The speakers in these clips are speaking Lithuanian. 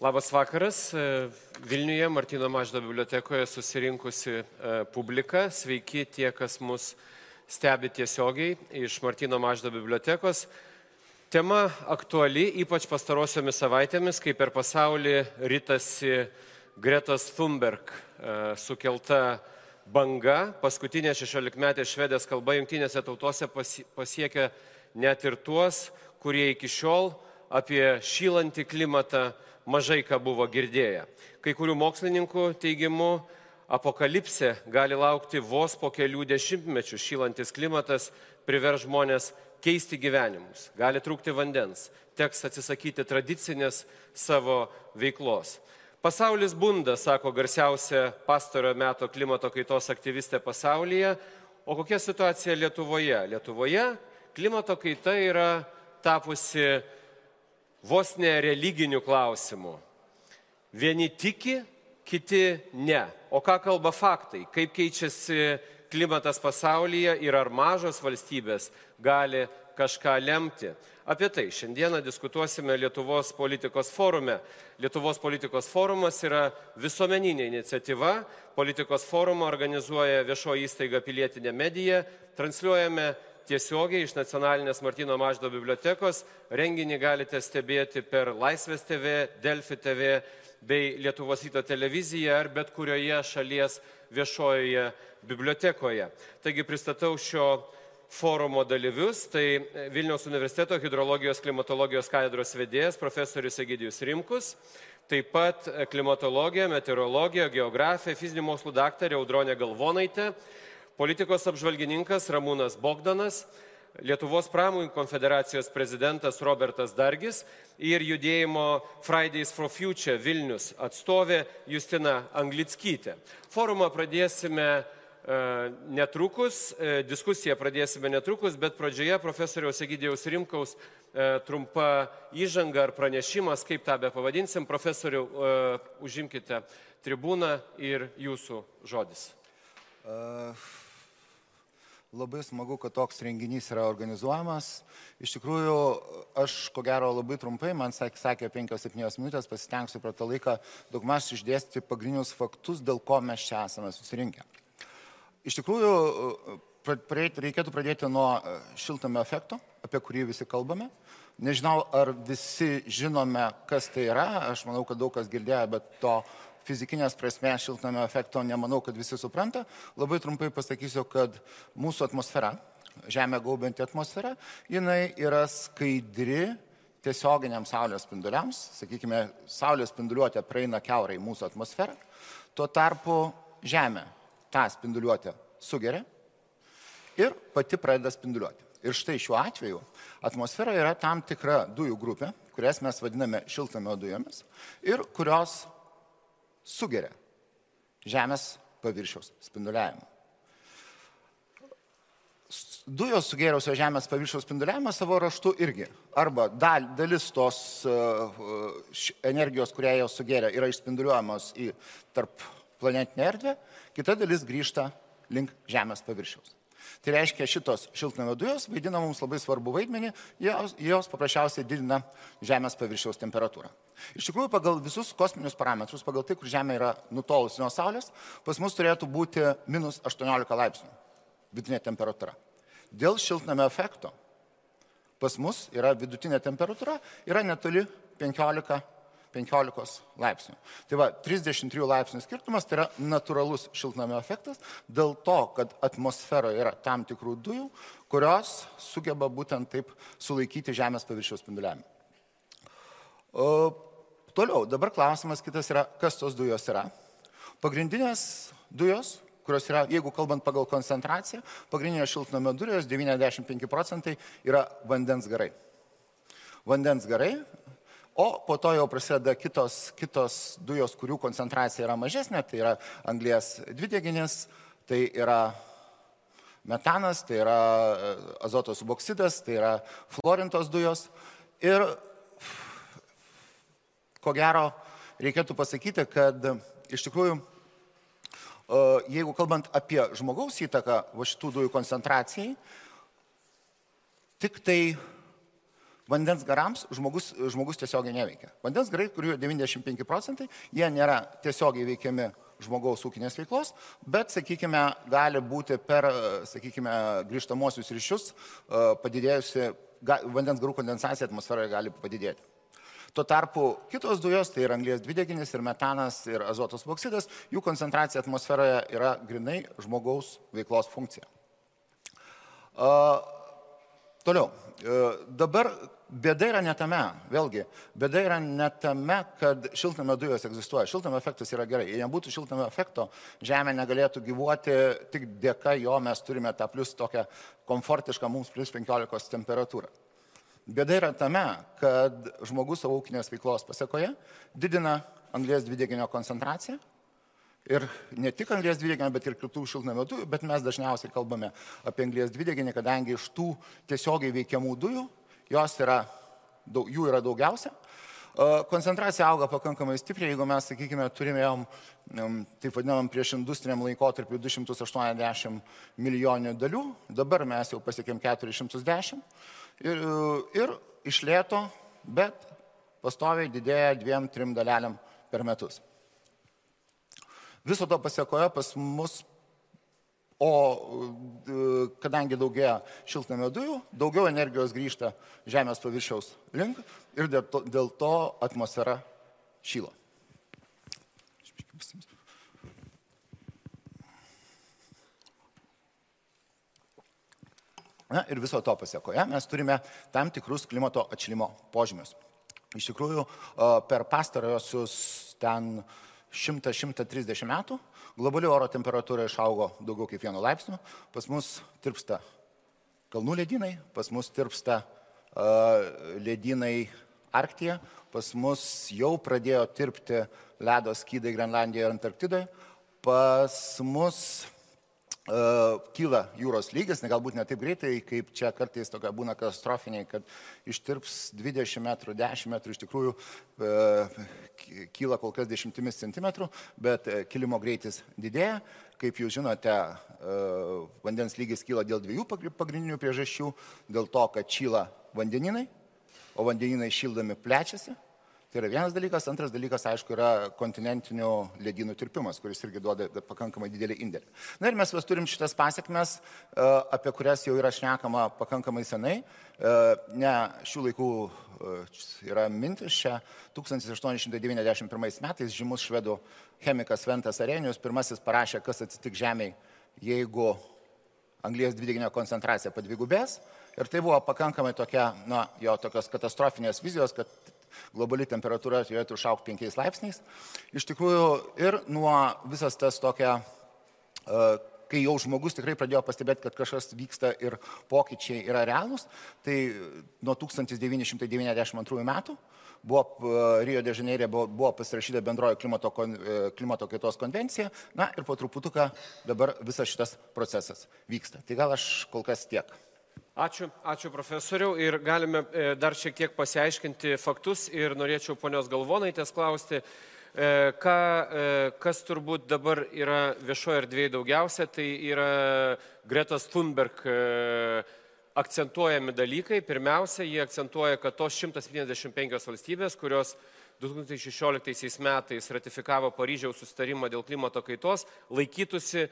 Labas vakaras. Vilniuje Martino Maždo bibliotekoje susirinkusi e, publika. Sveiki tie, kas mus stebi tiesiogiai iš Martino Maždo bibliotekos. Tema aktuali, ypač pastarosiomis savaitėmis, kai per pasaulį rytasi Gretos Thunberg e, sukelta banga. Paskutinė 16-metė švedės kalba jungtinėse tautose pasiekia net ir tuos, kurie iki šiol apie šylantį klimatą mažai ką buvo girdėję. Kai kurių mokslininkų teigimu, apokalipsė gali laukti vos po kelių dešimtmečių. Šylantis klimatas privers žmonės keisti gyvenimus. Gali trūkti vandens, teks atsisakyti tradicinės savo veiklos. Pasaulis bunda, sako garsiausia pastarojo meto klimato kaitos aktyvistė pasaulyje. O kokia situacija Lietuvoje? Lietuvoje klimato kaita yra tapusi vos ne religinių klausimų. Vieni tiki, kiti ne. O ką kalba faktai? Kaip keičiasi klimatas pasaulyje ir ar mažos valstybės gali kažką lemti. Apie tai šiandieną diskutuosime Lietuvos politikos forume. Lietuvos politikos forumas yra visuomeninė iniciatyva. Politikos forumą organizuoja viešoji įstaiga pilietinė medija. Transliuojame tiesiogiai iš nacionalinės Martino Maždo bibliotekos. Renginį galite stebėti per Laisvės TV, Delfi TV bei Lietuvos ryto televiziją ar bet kurioje šalies viešojoje bibliotekoje. Taigi pristatau šio forumo dalyvius. Tai Vilniaus universiteto hidrologijos klimatologijos katedros vedėjas profesorius Egidijus Rimkus, taip pat klimatologija, meteorologija, geografija, fizinių mokslų daktarė Audronė Galvonaitė, politikos apžvalgininkas Ramūnas Bogdanas, Lietuvos pramonų konfederacijos prezidentas Robertas Dargis ir judėjimo Fridays for Future Vilnius atstovė Justina Anglickytė. Forumą pradėsime e, netrukus, e, diskusiją pradėsime netrukus, bet pradžioje profesoriaus Egidijaus Rimkaus e, trumpa įžanga ar pranešimas, kaip tą be pavadinsim. Profesoriu, užimkite tribūną ir jūsų žodis. Uh Labai smagu, kad toks renginys yra organizuojamas. Iš tikrųjų, aš ko gero labai trumpai, man sakė, sakė 5-7 minutės, pasitengsiu per tą laiką daugmaž išdėstyti pagrindinius faktus, dėl ko mes čia esame susirinkę. Iš tikrųjų, reikėtų pradėti nuo e, šiltame efekto, apie kurį visi kalbame. Nežinau, ar visi žinome, kas tai yra, aš manau, kad daug kas girdėjo, bet to fizikinės prasmės šiltnamio efekto nemanau, kad visi supranta. Labai trumpai pasakysiu, kad mūsų atmosfera, Žemė gaubianti atmosfera, jinai yra skaidri tiesioginiam Saulės spinduliams. Sakykime, Saulės spinduliuotė praeina keurai mūsų atmosferą. Tuo tarpu Žemė tą spinduliuotę sugeria ir pati pradeda spinduliuoti. Ir štai šiuo atveju atmosfera yra tam tikra dujų grupė, kurias mes vadiname šiltnamio dujomis ir kurios sugeria Žemės paviršiaus spinduliavimą. Dujos sugėrusios Žemės paviršiaus spinduliavimą savo raštu irgi. Arba dal, dalis tos uh, energijos, kurią jos sugėrė, yra išspinduliuojamos į tarp planetinę erdvę, kita dalis grįžta link Žemės paviršiaus. Tai reiškia, šitos šiltnamio dujos vaidina mums labai svarbu vaidmenį, jos, jos paprasčiausiai didina Žemės paviršiaus temperatūrą. Iš tikrųjų, pagal visus kosminius parametrus, pagal tai, kur Žemė yra nutolusi nuo Saulės, pas mus turėtų būti minus 18 laipsnių vidutinė temperatūra. Dėl šiltnamio efekto pas mus yra vidutinė temperatūra, yra netoli 15 15 laipsnių. Tai va, 33 laipsnių skirtumas tai yra natūralus šiltnamio efektas dėl to, kad atmosferoje yra tam tikrų dujų, kurios sugeba būtent taip sulaikyti Žemės paviršiaus spinduliavimą. Toliau, dabar klausimas kitas yra, kas tos dujos yra. Pagrindinės dujos, kurios yra, jeigu kalbant pagal koncentraciją, pagrindinės šiltnamio dujos 95 procentai yra vandens garai. Vandens garai O po to jau prasideda kitos, kitos dujos, kurių koncentracija yra mažesnė, tai yra anglės dvideginis, tai yra metanas, tai yra e, azoto suboksidas, tai yra florintos dujos. Ir ko gero reikėtų pasakyti, kad iš tikrųjų, e, jeigu kalbant apie žmogaus įtaką va šitų dujų koncentracijai, tik tai Vandens garams žmogus, žmogus tiesiogiai neveikia. Vandens garai, kurių 95 procentai, jie nėra tiesiogiai veikiami žmogaus ūkinės veiklos, bet, sakykime, gali būti per, sakykime, grįžtamosius ryšius padidėjusi, vandens garų kondensacija atmosferoje gali padidėti. Tuo tarpu kitos dujos, tai yra anglės dvideginis ir metanas ir azotos oksidas, jų koncentracija atmosferoje yra grinai žmogaus veiklos funkcija. Uh, toliau. Uh, dabar Bėda yra ne tame, vėlgi, bėda yra ne tame, kad šiltnamio dujos egzistuoja. Šiltnamio efektas yra gerai. Jei nebūtų šiltnamio efekto, Žemė negalėtų gyvuoti, tik dėka jo mes turime tą plus tokią komfortišką mums plus 15 temperatūrą. Bėda yra tame, kad žmogus savo ūkinės veiklos pasiekoje didina anglės dvideginio koncentraciją. Ir ne tik anglės dvideginio, bet ir kitų šiltnamio dujų, bet mes dažniausiai kalbame apie anglės dvideginį, kadangi iš tų tiesiogiai veikiamų dujų yra, jų yra daugiausia. Koncentracija auga pakankamai stipriai, jeigu mes, sakykime, turėjom, taip vadinamam, prieš industriniam laikotarpiu 280 milijoninių dalių, dabar mes jau pasiekėm 410 ir, ir išlėto, bet pastoviai didėja dviem, trim dalelėm per metus. Viso to pasiekoje pas mus O e, kadangi daugėja šiltnamio dujų, daugiau energijos grįžta Žemės paviršiaus link ir dėl to, dėl to atmosfera šyla. Na ir viso to pasiekoje mes turime tam tikrus klimato atšilimo požymius. Iš tikrųjų, e, per pastarojosius ten 100-130 metų globali oro temperatūra išaugo daugiau kaip vienu laipsniu, pas mus tirpsta kalnų ledynai, pas mus tirpsta uh, ledynai Arktija, pas mus jau pradėjo tirpti ledo skydai Grenlandijoje ir Antarktidoje, pas mus kyla jūros lygis, ne galbūt ne taip greitai, kaip čia kartais tokia būna katastrofiniai, kad ištirps 20 metrų, 10 metrų, iš tikrųjų uh, kyla kol kas dešimtimis centimetrų, bet kilimo greitis didėja. Kaip jūs žinote, vandens lygis kyla dėl dviejų pagrindinių priežasčių. Dėl to, kad šyla vandeninai, o vandeninai šildomi plečiasi Tai yra vienas dalykas. Antras dalykas, aišku, yra kontinentinių ledynų tirpimas, kuris irgi duoda pakankamai didelį indėlį. Na ir mes vis turim šitas pasiekmes, e, apie kurias jau yra šnekama pakankamai senai. E, ne šių laikų e, yra mintis. Čia 1891 metais žymus švedų chemikas Ventas Arenius pirmasis parašė, kas atsitiks Žemėje, jeigu anglės dvideginio koncentracija padvigubės. Ir tai buvo pakankamai tokia, na, jo tokios katastrofinės vizijos, kad globali temperatūra turėtų išaukti 5 laipsniais. Iš tikrųjų ir nuo visas tas tokia, e, kai jau žmogus tikrai pradėjo pastebėti, kad kažkas vyksta ir pokyčiai yra realūs, tai nuo 1992 metų buvo e, Rio de Žaneirė buvo, buvo pasirašyta bendroji klimato, e, klimato kaitos konvencija, na ir po truputuką dabar visas šitas procesas vyksta. Tai gal aš kol kas tiek. Ačiū, ačiū profesoriau ir galime e, dar šiek tiek pasiaiškinti faktus ir norėčiau ponios Galvonaitės klausti, e, ką, e, kas turbūt dabar yra viešoje erdvėje daugiausia, tai yra Gretos Thunberg akcentuojami dalykai. Pirmiausia, jie akcentuoja, kad tos 175 valstybės, kurios 2016 metais ratifikavo Paryžiaus sustarimą dėl klimato kaitos, laikytųsi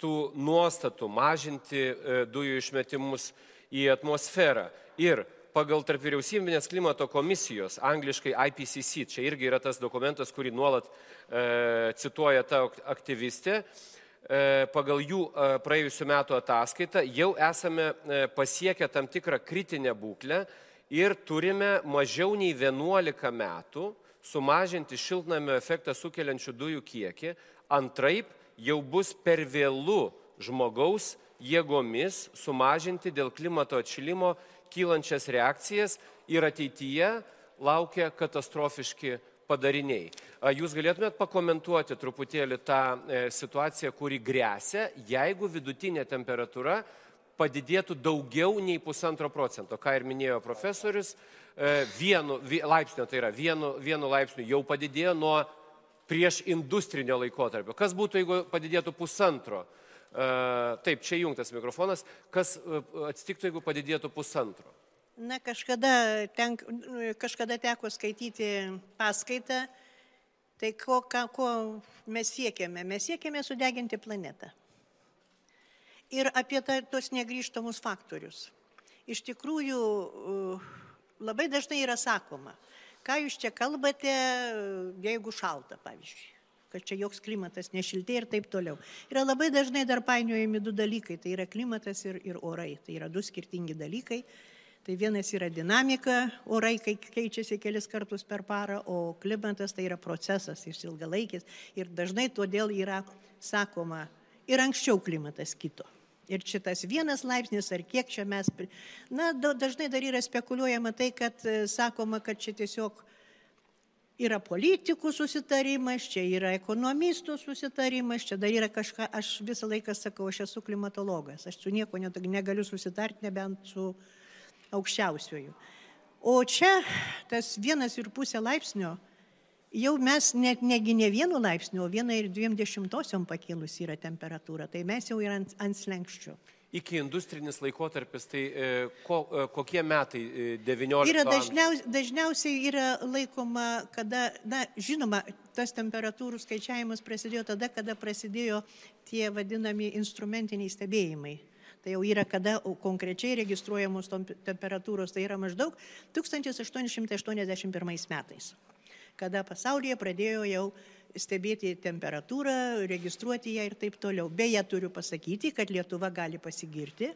tų nuostatų mažinti dujų išmetimus į atmosferą. Ir pagal tarp vyriausybinės klimato komisijos, angliškai IPCC, čia irgi yra tas dokumentas, kurį nuolat e, cituoja ta aktyvistė, e, pagal jų e, praėjusiu metu ataskaitą jau esame e, pasiekę tam tikrą kritinę būklę ir turime mažiau nei 11 metų sumažinti šiltnamio efektą sukeliančių dujų kiekį, antraip jau bus per vėlų žmogaus jėgomis sumažinti dėl klimato atšilimo kylančias reakcijas ir ateityje laukia katastrofiški padariniai. Jūs galėtumėt pakomentuoti truputėlį tą e, situaciją, kuri grėsia, jeigu vidutinė temperatūra padidėtų daugiau nei pusantro procento, ką ir minėjo profesorius, e, vienu laipsnio, tai yra vienu, vienu laipsniu jau padidėjo nuo prieš industrinio laikotarpio. Kas būtų, jeigu padidėtų pusantro? E, taip, čia jungtas mikrofonas. Kas e, atsitiktų, jeigu padidėtų pusantro? Na, kažkada, tenk, kažkada teko skaityti paskaitą, tai ko, ką, ko mes siekiame? Mes siekiame sudeginti planetą. Ir apie ta, tos negryžtamus faktorius. Iš tikrųjų, labai dažnai yra sakoma, ką jūs čia kalbate, jeigu šalta, pavyzdžiui kad čia joks klimatas nešiltė ir taip toliau. Yra labai dažnai dar painiojami du dalykai, tai yra klimatas ir, ir orai, tai yra du skirtingi dalykai. Tai vienas yra dinamika, orai keičiasi kelis kartus per parą, o klimatas tai yra procesas, jis ilgalaikis ir dažnai todėl yra sakoma, ir anksčiau klimatas kito. Ir šitas vienas laipsnis, ar kiek čia mes, na, dažnai dar yra spekuliuojama tai, kad e, sakoma, kad čia tiesiog yra politikų susitarimas, čia yra ekonomistų susitarimas, čia dar yra kažką, aš visą laiką sakau, aš esu klimatologas, aš su nieko negaliu susitarti, nebent su aukščiausiuoju. O čia tas vienas ir pusė laipsnio jau mes net negi ne vienu laipsniu, o vieną ir dviem dešimtosiom pakilus yra temperatūra, tai mes jau yra ant, ant slengščių. Iki industrinis laikotarpis, tai e, ko, e, kokie metai? 19. E, yra dažniaus, dažniausiai yra laikoma, kada, na, žinoma, tas temperatūrų skaičiavimas prasidėjo tada, kada prasidėjo tie vadinami instrumentiniai stebėjimai. Tai jau yra kada konkrečiai registruojamos temperatūros, tai yra maždaug 1881 metais kada pasaulyje pradėjo jau stebėti temperatūrą, registruoti ją ir taip toliau. Beje, turiu pasakyti, kad Lietuva gali pasigirti,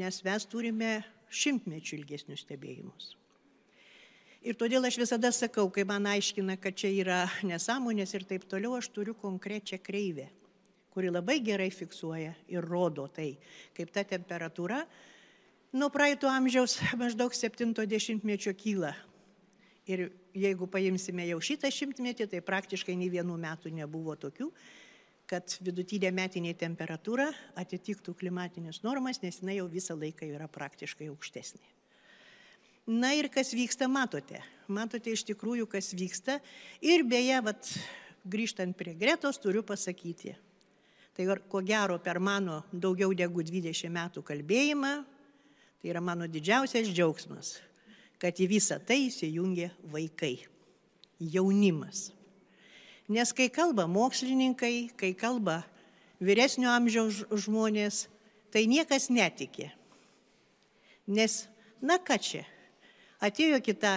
nes mes turime šimtmečių ilgesnius stebėjimus. Ir todėl aš visada sakau, kai man aiškina, kad čia yra nesąmonės ir taip toliau, aš turiu konkrečią kreivę, kuri labai gerai fiksuoja ir rodo tai, kaip ta temperatūra nuo praeito amžiaus maždaug 70-mečio kyla Ir jeigu paimsime jau šitą šimtmetį, tai praktiškai nei vienų metų nebuvo tokių, kad vidutinė metinė temperatūra atitiktų klimatinės normas, nes jinai jau visą laiką yra praktiškai aukštesnė. Na ir kas vyksta, matote. Matote iš tikrųjų, kas vyksta. Ir beje, vat, grįžtant prie Gretos, turiu pasakyti. Tai ko gero per mano daugiau negu 20 metų kalbėjimą, tai yra mano didžiausias džiaugsmas, kad į visą tai įsijungia vaikai, jaunimas. Nes kai kalba mokslininkai, kai kalba vyresnio amžiaus žmonės, tai niekas netikė. Nes, na ką čia, atėjo kita,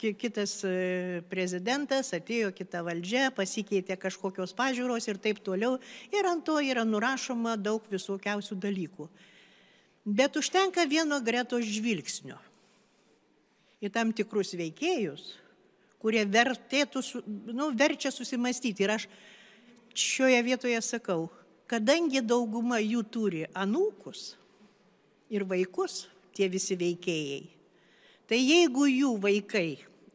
kitas e, prezidentas, atėjo kita valdžia, pasikeitė kažkokios pažiūros ir taip toliau, ir ant to yra nurašoma daug visokiausių dalykų. Bet užtenka vieno gretos žvilgsnio į tam tikrus veikėjus, kurie vertėtų, nu, verčia susimastyti. Ir aš šioje vietoje sakau, kadangi dauguma jų turi anūkus ir vaikus, tie visi veikėjai, tai jeigu jų vaikai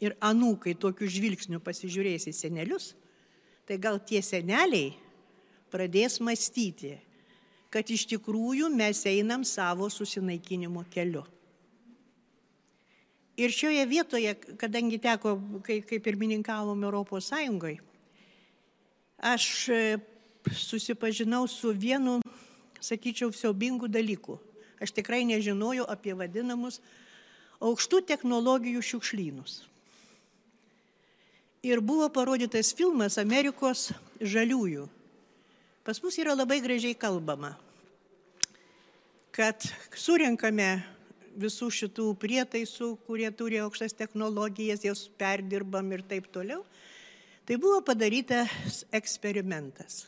ir anūkai tokiu žvilgsniu pasižiūrės į senelius, tai gal tie seneliai pradės mąstyti, kad iš tikrųjų mes einam savo susinaikinimo keliu. Ir šioje vietoje, kadangi teko, kai, kai pirmininkavom Europos Sąjungai, aš e, susipažinau su vienu, sakyčiau, siaubingu dalyku. Aš tikrai nežinojau apie vadinamus aukštų technologijų šiukšlynus. Ir buvo parodytas filmas Amerikos žaliųjų. Pas mus yra labai gražiai kalbama, kad surinkame visų šitų prietaisų, kurie turi aukštas technologijas, jos perdirbam ir taip toliau. Tai buvo padarytas eksperimentas.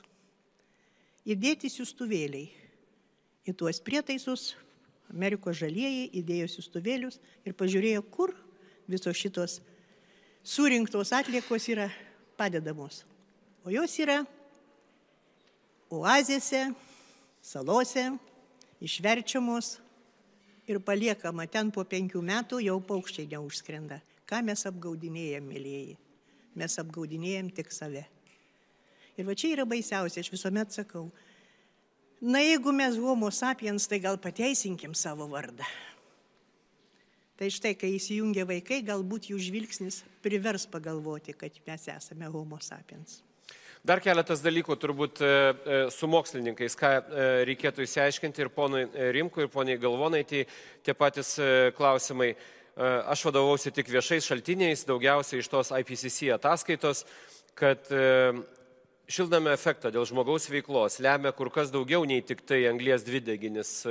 Įdėti siūstuvėliai į tuos prietaisus, Amerikos žalieji įdėjo siūstuvėlius ir pažiūrėjo, kur visos šitos surinktos atliekos yra padedamos. O jos yra oazėse, salose, išverčiamos ir paliekama ten po penkių metų jau paukščiai neužskrenda. Ką mes apgaudinėjom, mėlyjeji? Mes apgaudinėjom tik save. Ir va čia yra baisiausia, aš visuomet sakau, na jeigu mes homo sapiens, tai gal pateisinkim savo vardą. Tai štai, kai įsijungia vaikai, galbūt jų žvilgsnis privers pagalvoti, kad mes esame homo sapiens. Dar keletas dalykų turbūt e, e, su mokslininkais, ką e, reikėtų įsiaiškinti ir ponui Rimkui, ir poniai Galvonai, tai tie patys klausimai. aš vadovausi tik viešais šaltiniais, daugiausiai iš tos IPCC ataskaitos, kad šiltnamio efektą dėl žmogaus veiklos lemia kur kas daugiau nei tik tai anglies dvideginis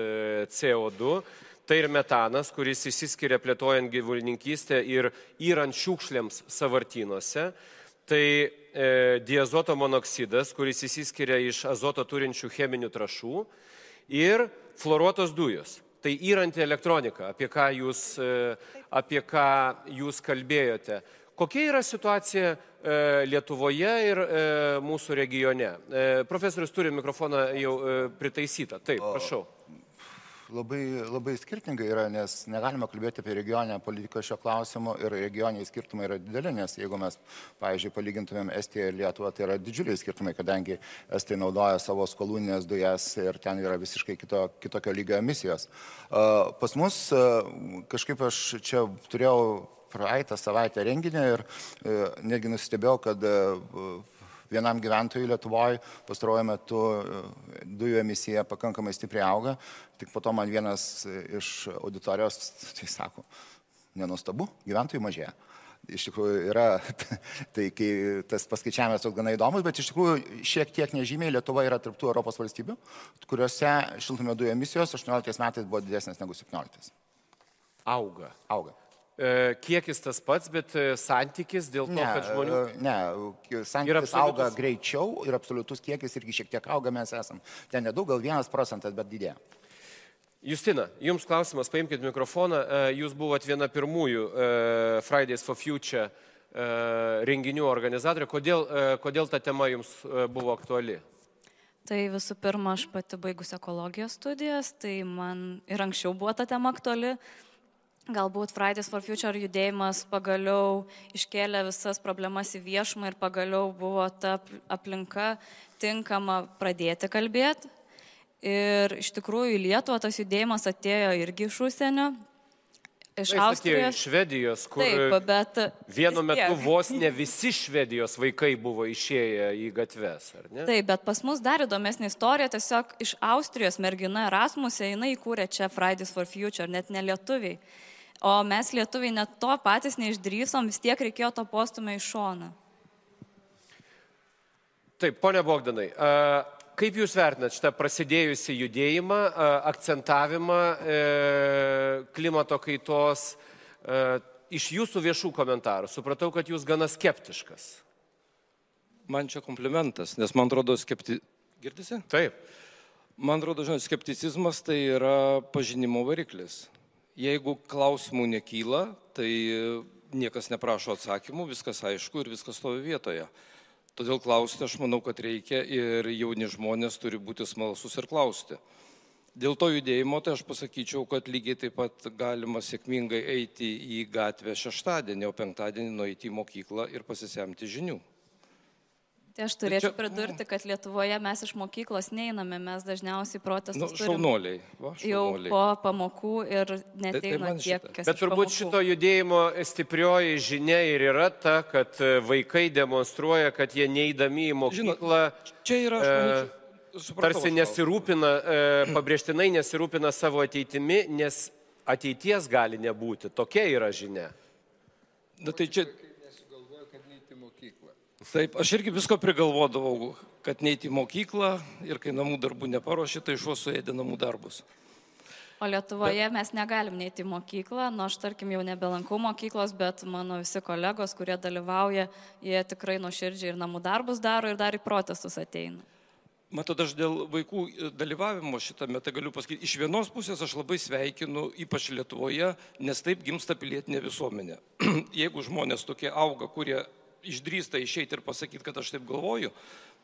CO2. Tai ir metanas, kuris įsiskiria plėtojant gyvulininkystę ir įrant šiukšlėms savartynuose. Tai e, diazoto monoksidas, kuris įsiskiria iš azoto turinčių cheminių trašų. Ir fluoruotos dujos. Tai įranti elektronika, apie ką jūs, e, apie ką jūs kalbėjote. Kokia yra situacija e, Lietuvoje ir e, mūsų regione? Profesorius turi mikrofoną jau pritaisytą. Taip, prašau labai, labai skirtingai yra, nes negalime kalbėti apie regioninę politiką šio klausimu ir regioniniai skirtumai yra dideli, nes jeigu mes, pavyzdžiui, palygintumėm Estiją ir Lietuvą, tai yra didžiuliai skirtumai, kadangi Estai naudoja savo skalūninės dujas ir ten yra visiškai kito, kitokio lygio emisijos. Pas mus kažkaip aš čia turėjau praeitą savaitę renginį ir e, netgi nustebėjau, kad vienam gyventojui Lietuvoje pastaruoju metu e, dujų emisija pakankamai stipriai auga. Tik po to man vienas iš auditorijos tai sako, nenustabu, gyventojų mažėja. Iš tikrųjų yra, tai kai tas paskaičiavimas toks gana įdomus, bet iš tikrųjų šiek tiek nežymiai Lietuva yra tarptų Europos valstybių, kuriuose šiltnamio dujų emisijos 18 metais buvo didesnės negu 17. Auga. Auga. E, kiekis tas pats, bet e, santykis dėl to, ne, kad žmonių... E, ne, santykis auga greičiau ir absoliutus kiekis irgi šiek tiek auga, mes esam. Ten nedaug, gal vienas procentas, bet didėja. Justina, jums klausimas, paimkite mikrofoną. Jūs buvote viena pirmųjų Fridays for Future renginių organizatorių. Kodėl, kodėl ta tema jums buvo aktuali? Tai visų pirma, aš pati baigus ekologijos studijas, tai man ir anksčiau buvo ta tema aktuali. Galbūt Fridays for Future judėjimas pagaliau iškėlė visas problemas į viešumą ir pagaliau buvo ta aplinka tinkama pradėti kalbėti. Ir iš tikrųjų į Lietuvą tas judėjimas atėjo irgi iš užsienio, iš tai Austrijos. Iš Švedijos, kur Taip, bet vienu metu vos ne visi Švedijos vaikai buvo išėję į gatves, ar ne? Taip, bet pas mus dar įdomesnė istorija, tiesiog iš Austrijos mergina Erasmusė, jinai įkūrė čia Fridays for Future, net ne lietuviai. O mes lietuviai net to patys neišdrysom, vis tiek reikėjo to postumio iš šoną. Taip, ponia Bogdanai, kaip Jūs vertinat šitą prasidėjusi judėjimą, akcentavimą e, klimato kaitos iš Jūsų viešų komentarų? Supratau, kad Jūs gana skeptiškas. Man čia komplimentas, nes man atrodo skepti... Girdisi? Taip. Man atrodo, žinot, skepticizmas tai yra pažinimo variklis. Jeigu klausimų nekyla, tai niekas neprašo atsakymų, viskas aišku ir viskas stovi vietoje. Todėl klausti aš manau, kad reikia ir jauni žmonės turi būti smalsus ir klausti. Dėl to judėjimo tai aš pasakyčiau, kad lygiai taip pat galima sėkmingai eiti į gatvę šeštadienį, o penktadienį nueiti į mokyklą ir pasisemti žinių. Tai aš turėčiau pridurti, kad Lietuvoje mes iš mokyklos neiname, mes dažniausiai protestus nu, šaunuoliai, va, šaunuoliai. jau po pamokų ir neteina tai, tai tiek, kas. Bet turbūt šito judėjimo stiprioji žinia ir yra ta, kad e, vaikai demonstruoja, kad jie neįdami į mokyklą. Žinot, čia yra, aš manyčiau, Supratau, tarsi nesirūpina, e, pabrėžtinai nesirūpina savo ateitimi, nes ateities gali nebūti. Tokia yra žinia. Na tai čia Taip, aš irgi visko prigalvodavau, kad neiti į mokyklą ir kai namų darbų neparuoši, tai šuo suėdė namų darbus. O Lietuvoje bet... mes negalim neiti į mokyklą, nu aš tarkim jau nebelankau mokyklos, bet mano visi kolegos, kurie dalyvauja, jie tikrai nuoširdžiai ir namų darbus daro ir dar į protestus ateina. Matot, aš dėl vaikų dalyvavimo šitame, tai galiu pasakyti, iš vienos pusės aš labai sveikinu, ypač Lietuvoje, nes taip gimsta pilietinė visuomenė. Jeigu žmonės tokie auga, kurie išdrįsta išeiti ir pasakyti, kad aš taip galvoju,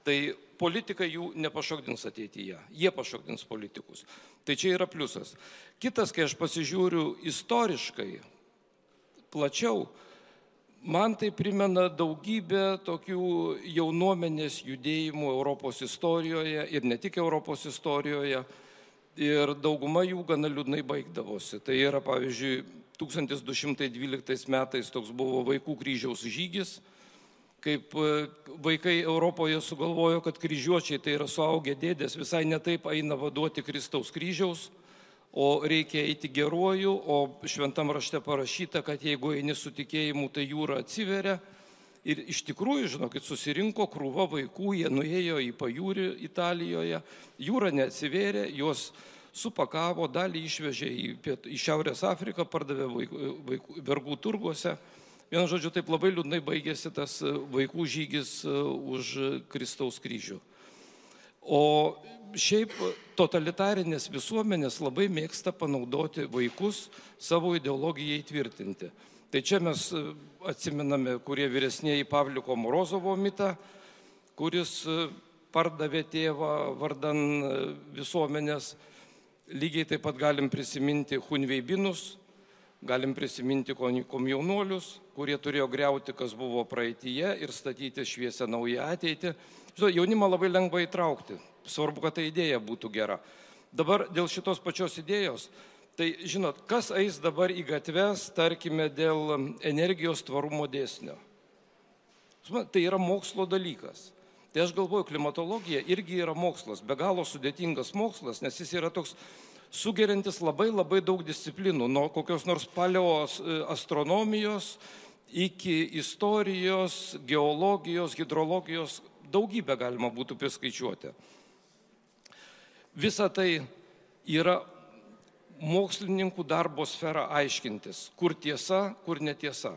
tai politikai jų nepašokdins ateityje. Jie pašokdins politikus. Tai čia yra pliusas. Kitas, kai aš pasižiūriu istoriškai, plačiau, man tai primena daugybę tokių jaunuomenės judėjimų Europos istorijoje ir ne tik Europos istorijoje. Ir dauguma jų gana liūdnai baigdavosi. Tai yra, pavyzdžiui, 1212 metais toks buvo vaikų kryžiaus žygis, kaip e, vaikai Europoje sugalvojo, kad kryžiuočiai tai yra suaugę dėdės, visai netaip eina vaduoti Kristaus kryžiaus, o reikia eiti geruoju, o šventam rašte parašyta, kad jeigu eini su tikėjimu, tai jūra atsiveria. Ir iš tikrųjų, žinokit, susirinko krūva vaikų, jie nuėjo į pajūrį Italijoje, jūra neatsivėrė, juos supakavo, dalį išvežė į, piet, į Šiaurės Afriką, pardavė vaikų, vaikų, vergų turguose. Vienu žodžiu, taip labai liūdnai baigėsi tas vaikų žygis už Kristaus kryžių. O šiaip totalitarinės visuomenės labai mėgsta panaudoti vaikus savo ideologijai tvirtinti. Tai čia mes e, atsiminame, kurie vyresnėji Pavliko Morozovo mitą, kuris e, pardavė tėvą vardan e, visuomenės. Lygiai taip pat galim prisiminti Hunveibinus, galim prisiminti komjaunuolius, kurie turėjo greuti, kas buvo praeitie ir statyti šviesę naują ateitį. Žinau, jaunimą labai lengva įtraukti. Svarbu, kad ta idėja būtų gera. Dabar dėl šitos pačios idėjos, tai žinot, kas eis dabar į gatves, tarkime, dėl energijos tvarumo dėsnio. Tai yra mokslo dalykas. Tai aš galvoju, klimatologija irgi yra mokslas, be galo sudėtingas mokslas, nes jis yra toks sugerintis labai labai daug disciplinų, nuo kokios nors paleos e, astronomijos iki istorijos, geologijos, hidrologijos, daugybę galima būtų priskaičiuoti. Visa tai yra mokslininkų darbo sfera aiškintis, kur tiesa, kur netiesa.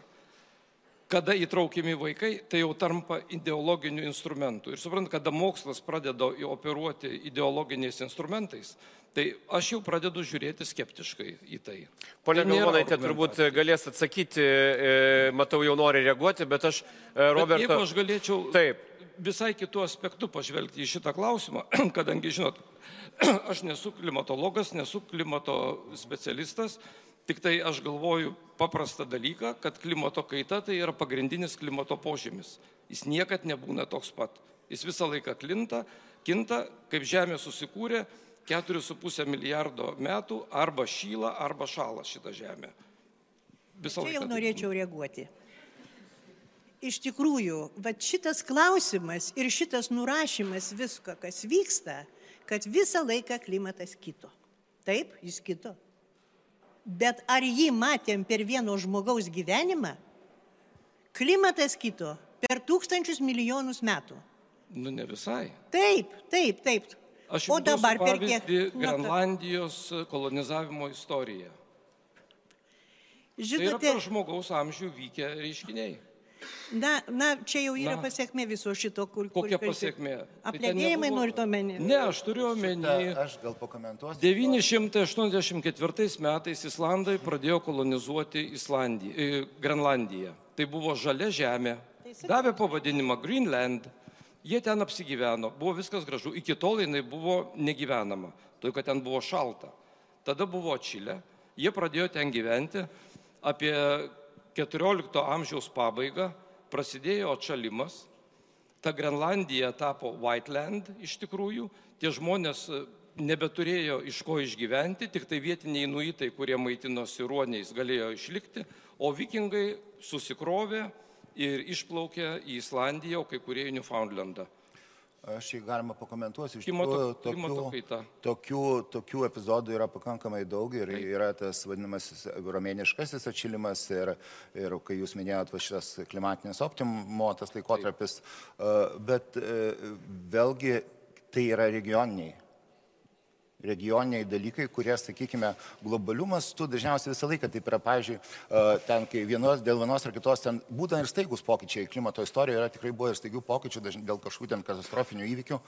Kada įtraukiami vaikai, tai jau tampa ideologiniu instrumentu. Ir suprant, kada mokslas pradeda operuoti ideologiniais instrumentais, tai aš jau pradedu žiūrėti skeptiškai į tai. Pone Tai nėra Galvonaitė turbūt galės atsakyti, e, matau jau nori reaguoti, bet aš, e, Bet Roberto... Jeigu aš galėčiau Taip. visai kitų aspektų pažvelgti į šitą klausimą, kadangi, žinot, aš nesu klimatologas, nesu klimato specialistas, tik tai aš galvoju paprastą dalyką, kad klimato kaita tai yra pagrindinis klimato požymis. Jis niekad nebūna toks pat. Jis visą laiką klinta, kinta, kaip Žemė susikūrė 4,5 milijardo metų arba šyla, arba šala šitą Žemę. Visą Čia jau laiką. norėčiau reaguoti. Iš tikrųjų, va šitas klausimas ir šitas nurašymas visko, kas vyksta, kad visą laiką klimatas kito. Taip, jis kito. Bet ar jį matėm per vieno žmogaus gyvenimą? Klimatas kito per tūkstančius milijonus metų. Nu, ne visai. Taip, taip, taip. Aš duosiu dabar per kiek? Grenlandijos kolonizavimo istoriją. Tai yra Žinote, per žmogaus amžių vykę reiškiniai. Na, na, čia jau yra Na. pasiekmė viso šito, kur... kur Kokia kalbė- pasiekmė? Tai Apledėjimai nebuvo- norit omeny? Ne, aš turiu omeny. Aš gal pakomentuosiu. 984 metais Islandai pradėjo kolonizuoti Islandiją, e, Grenlandiją. Tai buvo žalia žemė. Davė pavadinimą Greenland. Jie ten apsigyveno. Buvo viskas gražu. Iki tol jinai buvo negyvenama. Todėl, kad ten buvo šalta. Tada buvo atšilę. Jie pradėjo ten gyventi. Apie 14 amžiaus pabaigą prasidėjo atšalimas. Ta Grenlandija tapo Whiteland iš tikrųjų. Tie žmonės e, nebeturėjo iš ko išgyventi, tik tai vietiniai nuitai, kurie maitinosi ruoniais, galėjo išlikti, o vikingai susikrovė ir išplaukė į Islandiją, o kai kurie į Newfoundlandą. Aš jį galima pakomentuosiu. Iš tikrųjų, tokių, tokių, tokių epizodų yra pakankamai daug ir yra tas vadinamasis romėniškasis atšilimas ir, ir kai jūs minėjot va šitas klimatinis optimo, tas laikotarpis, uh, bet uh, vėlgi tai yra regioniniai regioniniai dalykai, kurie, sakykime, globalių mastų dažniausiai visą laiką taip yra, pavyzdžiui, e, ten, kai vienos, dėl vienos ar kitos, ten būtent ir staigus pokyčiai klimato istorijoje yra tikrai buvo ir staigių pokyčių dažn- dėl kažkokių ten katastrofinių įvykių,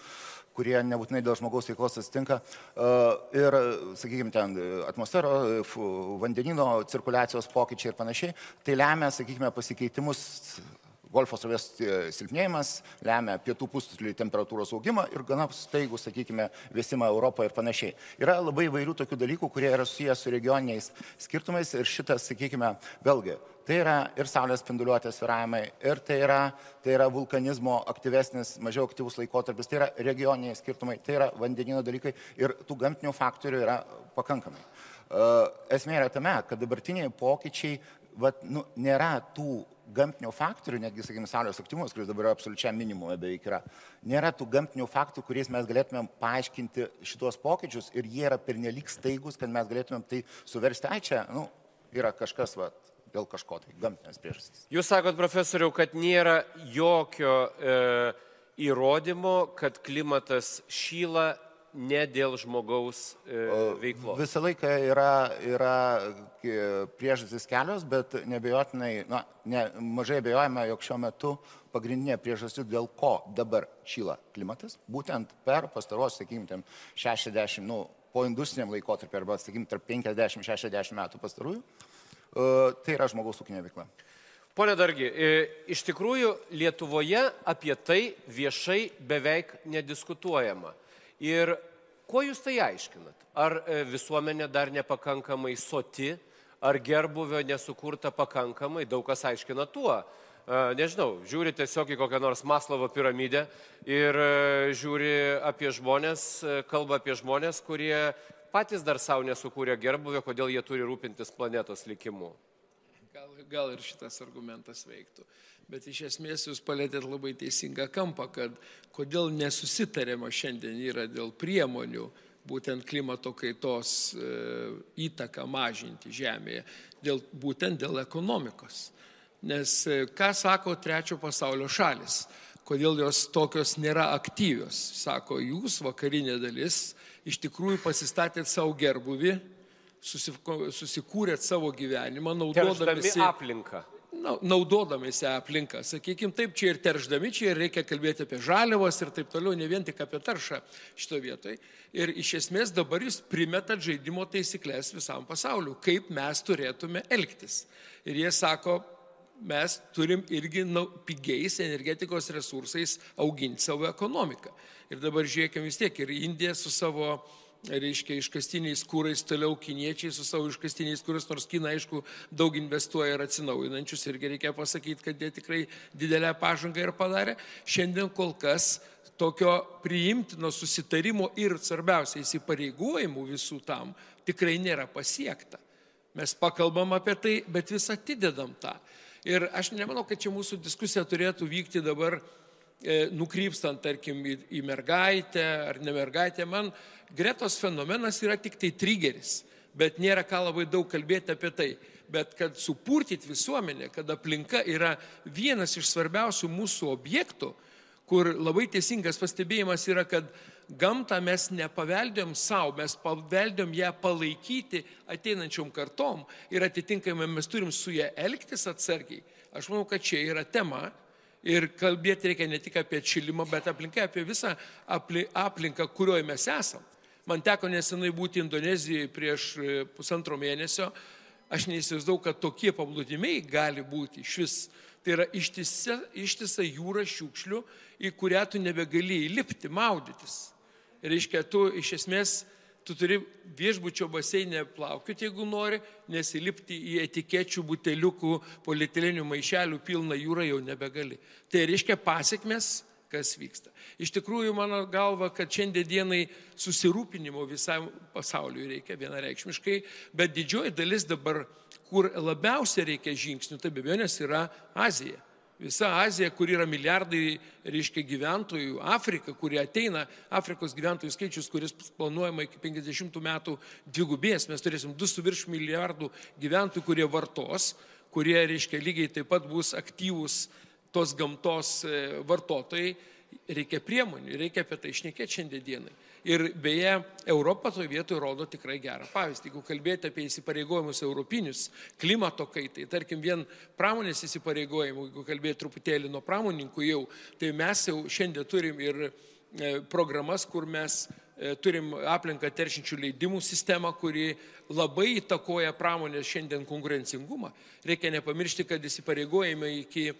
kurie nebūtinai dėl žmogaus veiklos atsitinka. E, Ir, sakykime, ten atmosfero, vandenino cirkuliacijos pokyčiai ir panašiai, tai lemia, sakykime, pasikeitimus Golfo srovės e, silpnėjimas lemia pietų pusrutulių temperatūros augimą ir gana staigų, sakykime, vėsimą Europoje ir panašiai. Yra labai įvairių tokių dalykų, kurie yra susijęs su regioniniais skirtumais ir šitas, sakykime, vėlgi, tai yra ir saulės spinduliuotės sviravimai, ir tai yra, tai yra vulkanizmo aktyvesnis, mažiau aktyvus laikotarpis, tai yra regioniniai skirtumai, tai yra vandenino dalykai ir tų gamtinių faktorių yra pakankamai. E, Esmė yra tame, kad dabartiniai pokyčiai vat, nu, nėra tų gamtinių faktorių, netgi, sakykime, saulės aktyvumas, kuris dabar absoliučiam minimume beveik yra, nėra tų gamtinių faktų, kuriais mes galėtumėm paaiškinti šitos pokyčius ir jie yra pernelyg staigus, kad mes galėtumėm tai suversti, ai čia, nu, yra kažkas, va, dėl kažko tai gamtinės priežastys. Jūs sakot, profesoriau, kad nėra jokio e, įrodymo, kad klimatas šyla ne dėl žmogaus e, veiklos. Visą laiką yra, yra priežastys kelios, bet nebejotinai, na, ne, mažai abejojame, jog šiuo metu pagrindinė priežastis, dėl ko dabar šyla klimatas, būtent per pastaros, sakykime, 60, nu, po industriniam laikotarpiu arba, sakykime, tarp 50-60 metų pastarųjų, e, tai yra žmogaus ūkinė veikla. Pone Dargi, e, iš tikrųjų Lietuvoje apie tai viešai beveik nediskutuojama. Ir kuo jūs tai aiškinat? Ar e, visuomenė dar nepakankamai soti, ar gerbuvio nesukurta pakankamai, daug kas aiškina tuo. E, nežinau, žiūri tiesiog į kokią nors Maslovo piramidę ir e, žiūri apie žmonės, kalba apie žmonės, kurie patys dar savo nesukūrė gerbuvio, kodėl jie turi rūpintis planetos likimu. Gal, gal ir šitas argumentas veiktų. Bet iš esmės jūs palėtėt labai teisingą kampą, kad kodėl nesusitarėma šiandien yra dėl priemonių būtent klimato kaitos e, įtaką mažinti Žemėje, dėl, būtent dėl ekonomikos. Nes e, ką sako trečio pasaulio šalis, kodėl jos tokios nėra aktyvios, sako jūs, vakarinė dalis, iš tikrųjų pasistatėt savo gerbuvį, susikūrėt savo gyvenimą, naudodami aplinką naudodamėsi aplinką. Sakykime, taip, čia ir terždami, čia ir reikia kalbėti apie žaliavas ir taip toliau, ne vien tik apie taršą šito vietoj. Ir iš esmės dabar jūs primetat žaidimo taisyklės visam pasauliu, kaip mes turėtume elgtis. Ir jie sako, mes turim irgi nu, pigiais energetikos resursais auginti savo ekonomiką. Ir dabar žiūrėkime vis tiek, ir Indija su savo reiškia, iškastiniais kūrais, toliau kiniečiai su savo iškastiniais kūrais, nors Kina, aišku, daug investuoja ir atsinaujinančius, irgi reikia pasakyti, kad jie tikrai didelę pažangą ir padarė. Šiandien kol kas tokio priimtino susitarimo ir svarbiausia įsipareigojimų visų tam tikrai nėra pasiekta. Mes pakalbam apie tai, bet vis atidedam tą. Ir aš nemanau, kad čia mūsų diskusija turėtų vykti dabar nukrypstant, tarkim, į, į mergaitę ar ne mergaitę. Man Gretos fenomenas yra tik tai trigeris, bet nėra ką labai daug kalbėti apie tai. Bet kad supurtyti visuomenę, kad aplinka yra vienas iš svarbiausių mūsų objektų, kur labai teisingas pastebėjimas yra, kad gamtą mes nepaveldėm savo, mes paveldėm ją palaikyti ateinančiom kartom ir atitinkamai mes turim su ją elgtis atsargiai. Aš manau, kad čia yra tema ir kalbėti reikia ne tik apie atšilimą, bet aplinką, apie visą aplinką, kurioje mes esame. Man teko nesenai būti Indonezijoje prieš e, pusantro mėnesio. Aš neįsivaizdau, kad tokie paplūdimiai gali būti iš vis. Tai yra ištisa, ištisa jūra šiukšlių, į kurią tu nebegali įlipti, maudytis. Ir reiškia, tu iš esmės, tu turi viešbučio baseinė plaukioti, jeigu nori, nes įlipti į etikečių, buteliukų, polietilenių maišelių pilną jūrą jau nebegali. Tai reiškia pasiekmes kas vyksta. Iš tikrųjų, mano galva, kad šiandien dienai susirūpinimo visam pasauliu reikia vienareikšmiškai, bet didžioji dalis dabar, kur labiausiai reikia žingsnių, tai be abejonės yra Azija. Visa Azija, kur yra milijardai, reiškia, gyventojų, Afrika, kurie ateina, Afrikos gyventojų skaičius, kuris planuojama iki 50 metų dvigubės, mes turėsim 2 virš milijardų gyventojų, kurie vartos, kurie, reiškia, lygiai taip pat bus aktyvūs tos gamtos e, vartotojai, reikia priemonių, reikia apie tai išnekėti šiandien dienai. Ir beje, Europa toje vietoje rodo tikrai gerą pavyzdį. Jeigu kalbėti apie įsipareigojimus europinius, klimato kaitai, tarkim, vien pramonės įsipareigojimų, jeigu kalbėti truputėlį nuo pramoninkų jau, tai mes jau šiandien turim ir e, programas, kur mes e, turim aplinką teršinčių leidimų sistemą, kuri labai įtakoja pramonės šiandien konkurencingumą. Reikia nepamiršti, kad įsipareigojimai iki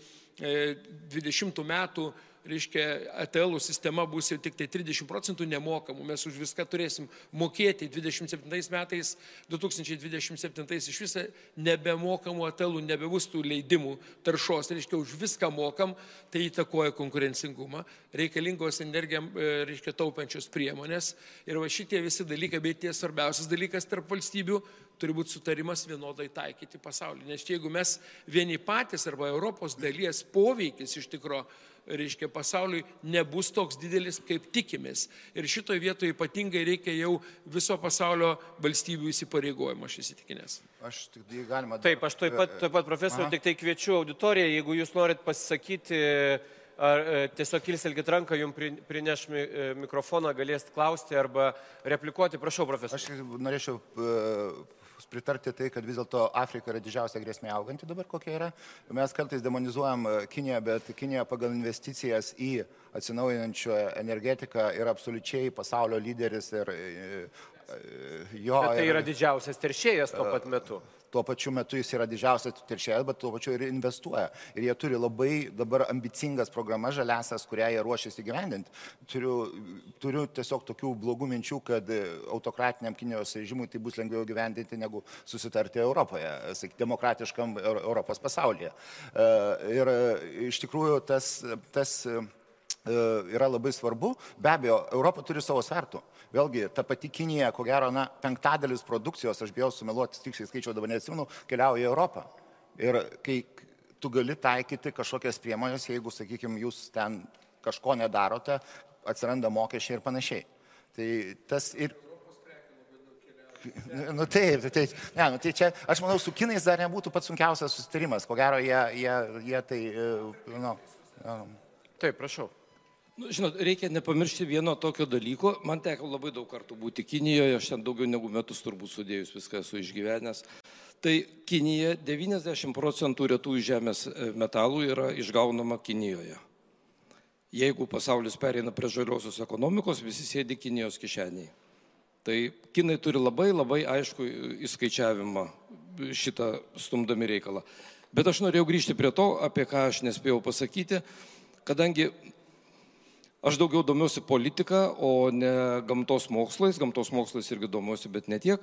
20 e, metų reiškia, ATL sistema bus jau tik tai 30 procentų nemokamų, mes už viską turėsim mokėti 27 metais, 2027 iš viso nebemokamų ATL, nebebus tų leidimų taršos, reiškia, už viską mokam, tai įtakoja konkurencingumą, reikalingos energijam, e, reiškia, taupančios priemonės. Ir va šitie visi dalykai, bet tie svarbiausias dalykas tarp valstybių turi būti sutarimas vienodai taikyti pasaulį. Nes jeigu mes vieni patys arba Europos dalies poveikis iš tikrųjų reiškia, pasauliui nebus toks didelis, kaip tikimės. Ir šitoje vietoje ypatingai reikia jau viso pasaulio valstybių įsipareigojimo, aš įsitikinęs. Aš tik tai galima. Taip, aš taip pat, taip pat profesoriu, tik tai kviečiu auditoriją, jeigu jūs norit pasisakyti, ar e, tiesiog kilselgit ranką, jums prineš e, mikrofoną, galėsit klausti arba replikuoti. Prašau, profesoriu. Aš norėčiau e, pritarti tai, kad vis dėlto Afrika yra didžiausia grėsmė auganti dabar kokia yra. Mes kartais demonizuojam e, Kiniją, bet Kinija pagal investicijas į atsinaujinančią energetiką yra absoliučiai pasaulio lyderis ir e, e, jo. Bet tai yra didžiausias teršėjas tuo pat metu tuo pačiu metu jis yra didžiausias teršėjas, bet tuo pačiu ir investuoja. Ir jie turi labai dabar ambicingas programas žaliasias, kurią jie ruošiasi gyvendinti. Turiu, turiu tiesiog tokių blogų minčių, kad autokratiniam Kinijos režimui tai bus lengviau gyvendinti negu susitarti Europoje, sakyk, demokratiškam Europos pasaulyje. E, ir iš tikrųjų tas, tas E, yra labai svarbu. Be abejo, Europa turi savo svertų. Vėlgi, ta pati Kinija, ko gero, na, penktadalis produkcijos, aš bijau sumeluoti, tiksliai skaičiau dabar neatsimenu, keliauja į Europą. Ir kai tu gali taikyti kažkokias priemonės, jeigu, sakykime, jūs ten kažko nedarote, atsiranda mokesčiai ir panašiai. Tai tas ir... Nu taip, tai, ne, nu, tai čia, aš manau, su kinais dar nebūtų pats sunkiausias susitarimas. Ko gero, jie, jie, jie tai, e, nu, um. Taip, prašau. Nu, žinot, reikia nepamiršti vieno tokio dalyko. Man teko labai daug kartų būti Kinijoje, aš ten daugiau negu metus turbūt sudėjus viską esu išgyvenęs. Tai Kinija 90 procentų retųjų žemės e, metalų yra išgaunama Kinijoje. Jeigu pasaulis pereina prie žaliosios ekonomikos, visi sėdi Kinijos kišeniai. Tai kinai turi labai labai aišku įskaičiavimą šitą stumdami reikalą. Bet aš norėjau grįžti prie to, apie ką aš nespėjau pasakyti, kadangi Aš daugiau domiuosi politika, o ne gamtos mokslais. Gamtos mokslais irgi domiuosi, bet ne tiek.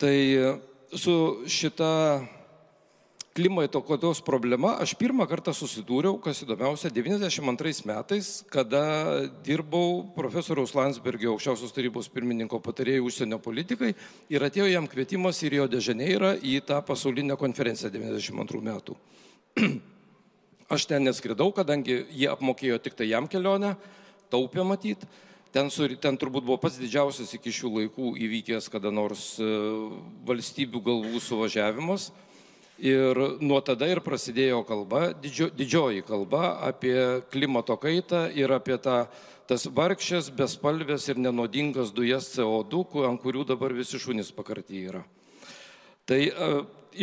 Tai su šita klimato kaitos problema aš pirmą kartą susidūriau, kas įdomiausia, 92 metais, kada dirbau profesoriaus Landsbergio aukščiausios tarybos pirmininko patarėjų užsienio politikai ir atėjo jam kvietimas į Rio de Žaneirą į tą pasaulinę konferenciją 92 metų. Aš ten neskridau, kadangi jie apmokėjo tik tai jam kelionę taupė matyt. Ten, sur, ten turbūt buvo pats didžiausias iki šių laikų įvykęs kada nors e, valstybių galvų suvažiavimas. Ir nuo tada ir prasidėjo kalba, didžio, didžioji kalba apie klimato kaitą ir apie tą, tas vargšės, bespalvės ir nenodingas dujas CO2, ant kurių dabar visi šunys pakarti yra. Tai e,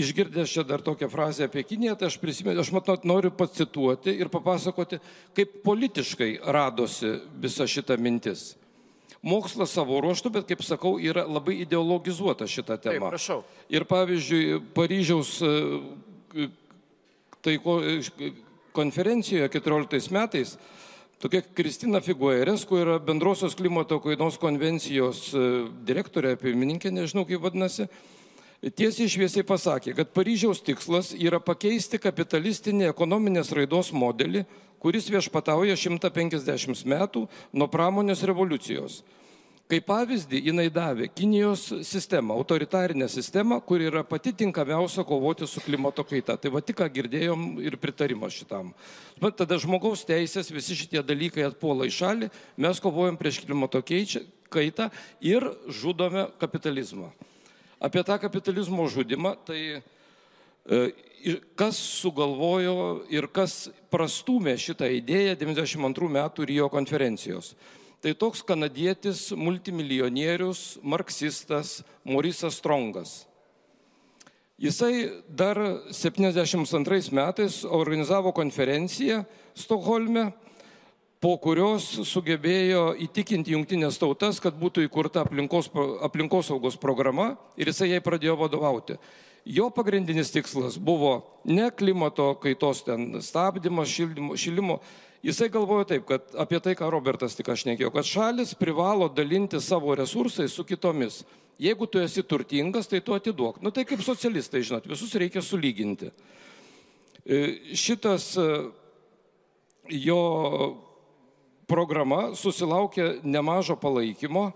išgirdęs čia dar tokią frazę apie Kiniją, tai aš prisimenu, aš matot noriu pacituoti ir papasakoti, kaip politiškai radosi visa šita mintis. Mokslas savo ruoštų, bet kaip sakau, yra labai ideologizuota šita tema. Taip, prašau. Ir pavyzdžiui, Paryžiaus e, taiko e, konferencijoje 14 metais tokia Kristina Figueres, kur yra bendrosios klimato kainos konvencijos e, direktorė, pirmininkė, nežinau kaip vadinasi, tiesiai šviesiai pasakė, kad Paryžiaus tikslas yra pakeisti kapitalistinį ekonominės raidos modelį, kuris viešpatauja 150 metų nuo pramonės revoliucijos. Kaip pavyzdį jinai davė Kinijos sistemą, autoritarinę sistemą, kuri yra pati tinkamiausia kovoti su klimato kaita. Tai va tik ką girdėjom ir pritarimą šitam. Bet tada žmogaus teisės, visi šitie dalykai atpuola į šalį, mes kovojam prieš klimato kaitą ir žudome kapitalizmą apie tą kapitalizmo žudimą, tai e, kas sugalvojo ir kas prastumė šitą idėją 92 metų Rio konferencijos. Tai toks kanadietis, multimilijonierius, marksistas Morisas Strongas. Jisai dar 72 metais organizavo konferenciją Stokholme po kurios sugebėjo įtikinti jungtinės tautas, kad būtų įkurta aplinkos, aplinkosaugos programa ir jisai jai pradėjo vadovauti. Jo pagrindinis tikslas buvo ne klimato kaitos ten stabdymas, šildymo, šilimo, Jisai galvoja taip, kad apie tai, ką Robertas tik aš nekėjau, kad šalis privalo dalinti savo resursais su kitomis. Jeigu tu esi turtingas, tai tu atiduok. Nu tai kaip socialistai, žinot, visus reikia sulyginti. E, šitas e, jo programa susilaukė nemažo palaikymo,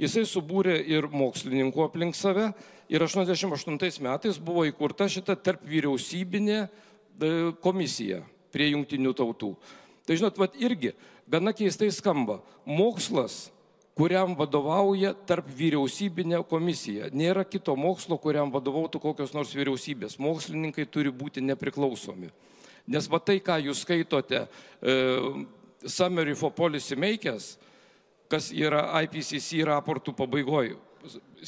jisai subūrė ir mokslininkų aplink save ir 88 metais buvo įkurta šita tarp vyriausybinė e, komisija prie jungtinių tautų. Tai žinot, vat irgi gana keistai skamba. Mokslas, kuriam vadovauja tarp vyriausybinė komisija. Nėra kito mokslo, kuriam vadovautų kokios nors vyriausybės. Mokslininkai turi būti nepriklausomi. Nes va tai, ką jūs skaitote, e, Summary for Policy Makers, kas yra IPCC raportų pabaigoje.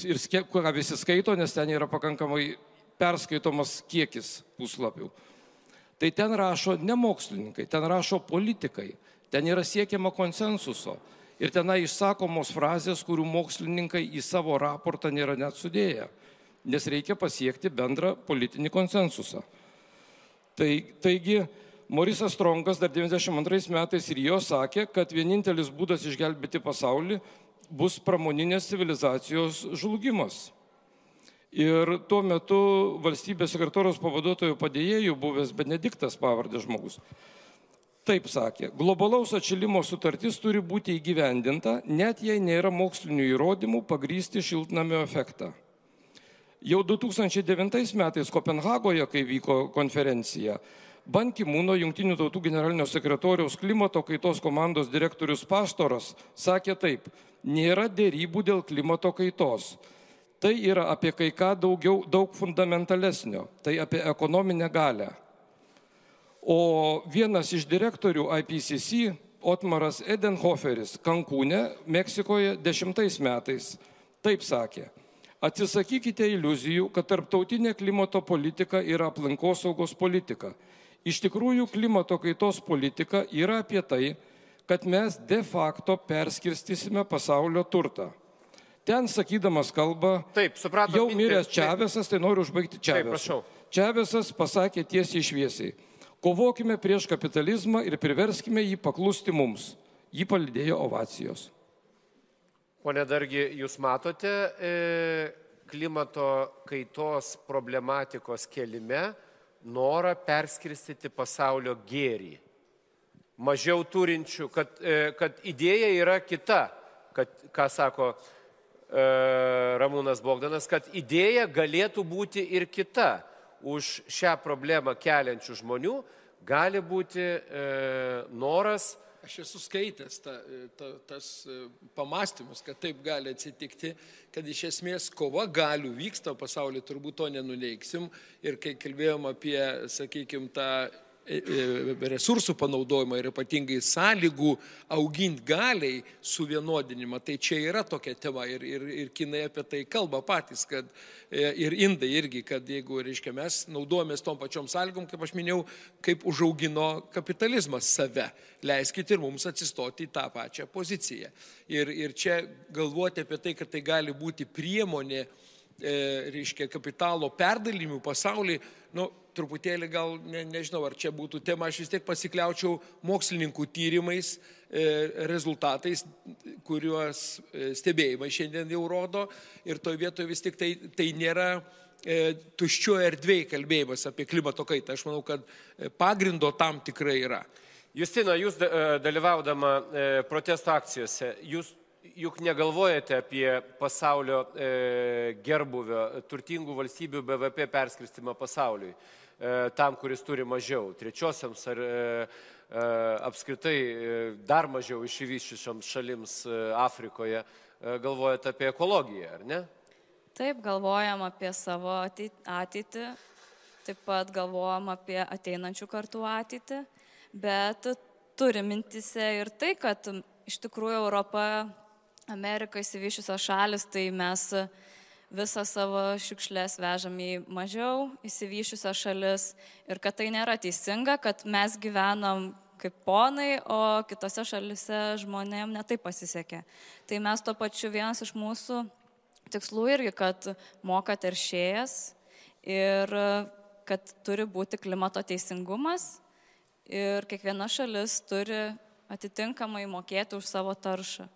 Ir ką visi skaito, nes ten yra pakankamai perskaitomas kiekis puslapių. Tai ten rašo ne mokslininkai, ten rašo politikai, ten yra siekiama konsensuso. Ir tenai išsakomos frazės, kurių mokslininkai į savo raportą nėra net sudėję, nes reikia pasiekti bendrą politinį konsensusą. Tai, taigi, Morisas Strongas dar 92 metais ir jo sakė, kad vienintelis būdas išgelbėti pasaulį bus pramoninės civilizacijos žlugimas. Ir tuo metu valstybės sekretoriaus pavaduotojų padėjėjų buvęs Benediktas pavardės žmogus. Taip sakė, globalaus atšilimo sutartis turi būti įgyvendinta, net jei nėra mokslinių įrodymų pagrysti šiltnamio efektą. Jau 2009 metais Kopenhagoje, kai vyko konferencija, Bankimūno Junktinių tautų generalinio sekretoriaus klimato kaitos komandos direktorius Pastoras sakė taip, nėra dėrybų dėl klimato kaitos. Tai yra apie kai ką daugiau, daug fundamentalesnio, tai apie ekonominę galę. O vienas iš direktorių IPCC, Otmaras Edenhoferis, Kankūne, Meksikoje dešimtais metais, taip sakė. Atsisakykite iliuzijų, kad tarptautinė klimato politika yra aplinkosaugos politika Iš tikrųjų, klimato kaitos politika yra apie tai, kad mes de facto perskirstysime pasaulio turtą. Ten sakydamas kalbą, taip, supratom, jau miręs Čiavesas, tai noriu užbaigti Čiavesą. Čiavesas pasakė tiesiai išviesiai, kovokime prieš kapitalizmą ir priverskime jį paklusti mums. Jį palidėjo ovacijos. Pone Dargi, jūs matote e, klimato kaitos problematikos kelime norą perskirstyti pasaulio gėrį. Mažiau turinčių, kad, e, kad idėja yra kita, kad, ką sako e, Ramūnas Bogdanas, kad idėja galėtų būti ir kita. Už šią problemą keliančių žmonių gali būti e, noras Aš esu skaitęs ta, ta, tas e, pamastymus, kad taip gali atsitikti, kad iš esmės kova galių vyksta pasaulyje, turbūt to nenuneiksim. Ir kai kalbėjom apie, sakykime, tą resursų panaudojimą ir ypatingai sąlygų auginti galiai suvienodinimą. Tai čia yra tokia tema ir, ir, ir kinai apie tai kalba patys, kad e, ir indai irgi, kad jeigu, reiškia, mes naudojamės tom pačiom sąlygom, kaip aš minėjau, kaip užaugino kapitalizmas save, leiskite ir mums atsistoti į tą pačią poziciją. Ir, ir čia galvoti apie tai, kad tai gali būti priemonė, reiškia, kapitalo perdalimų pasaulyje, nu, truputėlį gal, ne, nežinau, ar čia būtų tema, aš vis tiek pasikliaučiau mokslininkų tyrimais, e, rezultatais, kuriuos e, stebėjimai šiandien jau rodo ir toje vietoje vis tik tai, tai nėra e, tuščio erdvėjai kalbėjimas apie klimato kaitą. Aš manau, kad e, pagrindo tam tikrai yra. Justina, jūs e, dalyvaudama e, protesto akcijose, jūs juk negalvojate apie pasaulio e, gerbuvio, turtingų valstybių BVP perskirstimą pasauliui. E, tam, kuris turi mažiau, trečiosiams ar e, e, apskritai dar mažiau išvyščiušioms šalims Afrikoje, galvojate apie ekologiją, ar ne? Taip, galvojam apie savo ateitį, taip pat galvojam apie ateinančių kartų ateitį, bet turi mintise ir tai, kad iš tikrųjų Europa, Amerika įsivyšiusios šalis, tai mes visą savo šiukšlės vežam į mažiau įsivyšiusias šalis ir kad tai nėra teisinga, kad mes gyvenam kaip ponai, o kitose šalise žmonėm netai pasisekė. Tai mes to pačiu vienas iš mūsų tikslų irgi, kad moka teršėjas ir kad turi būti klimato teisingumas ir kiekviena šalis turi atitinkamai mokėti už savo taršą.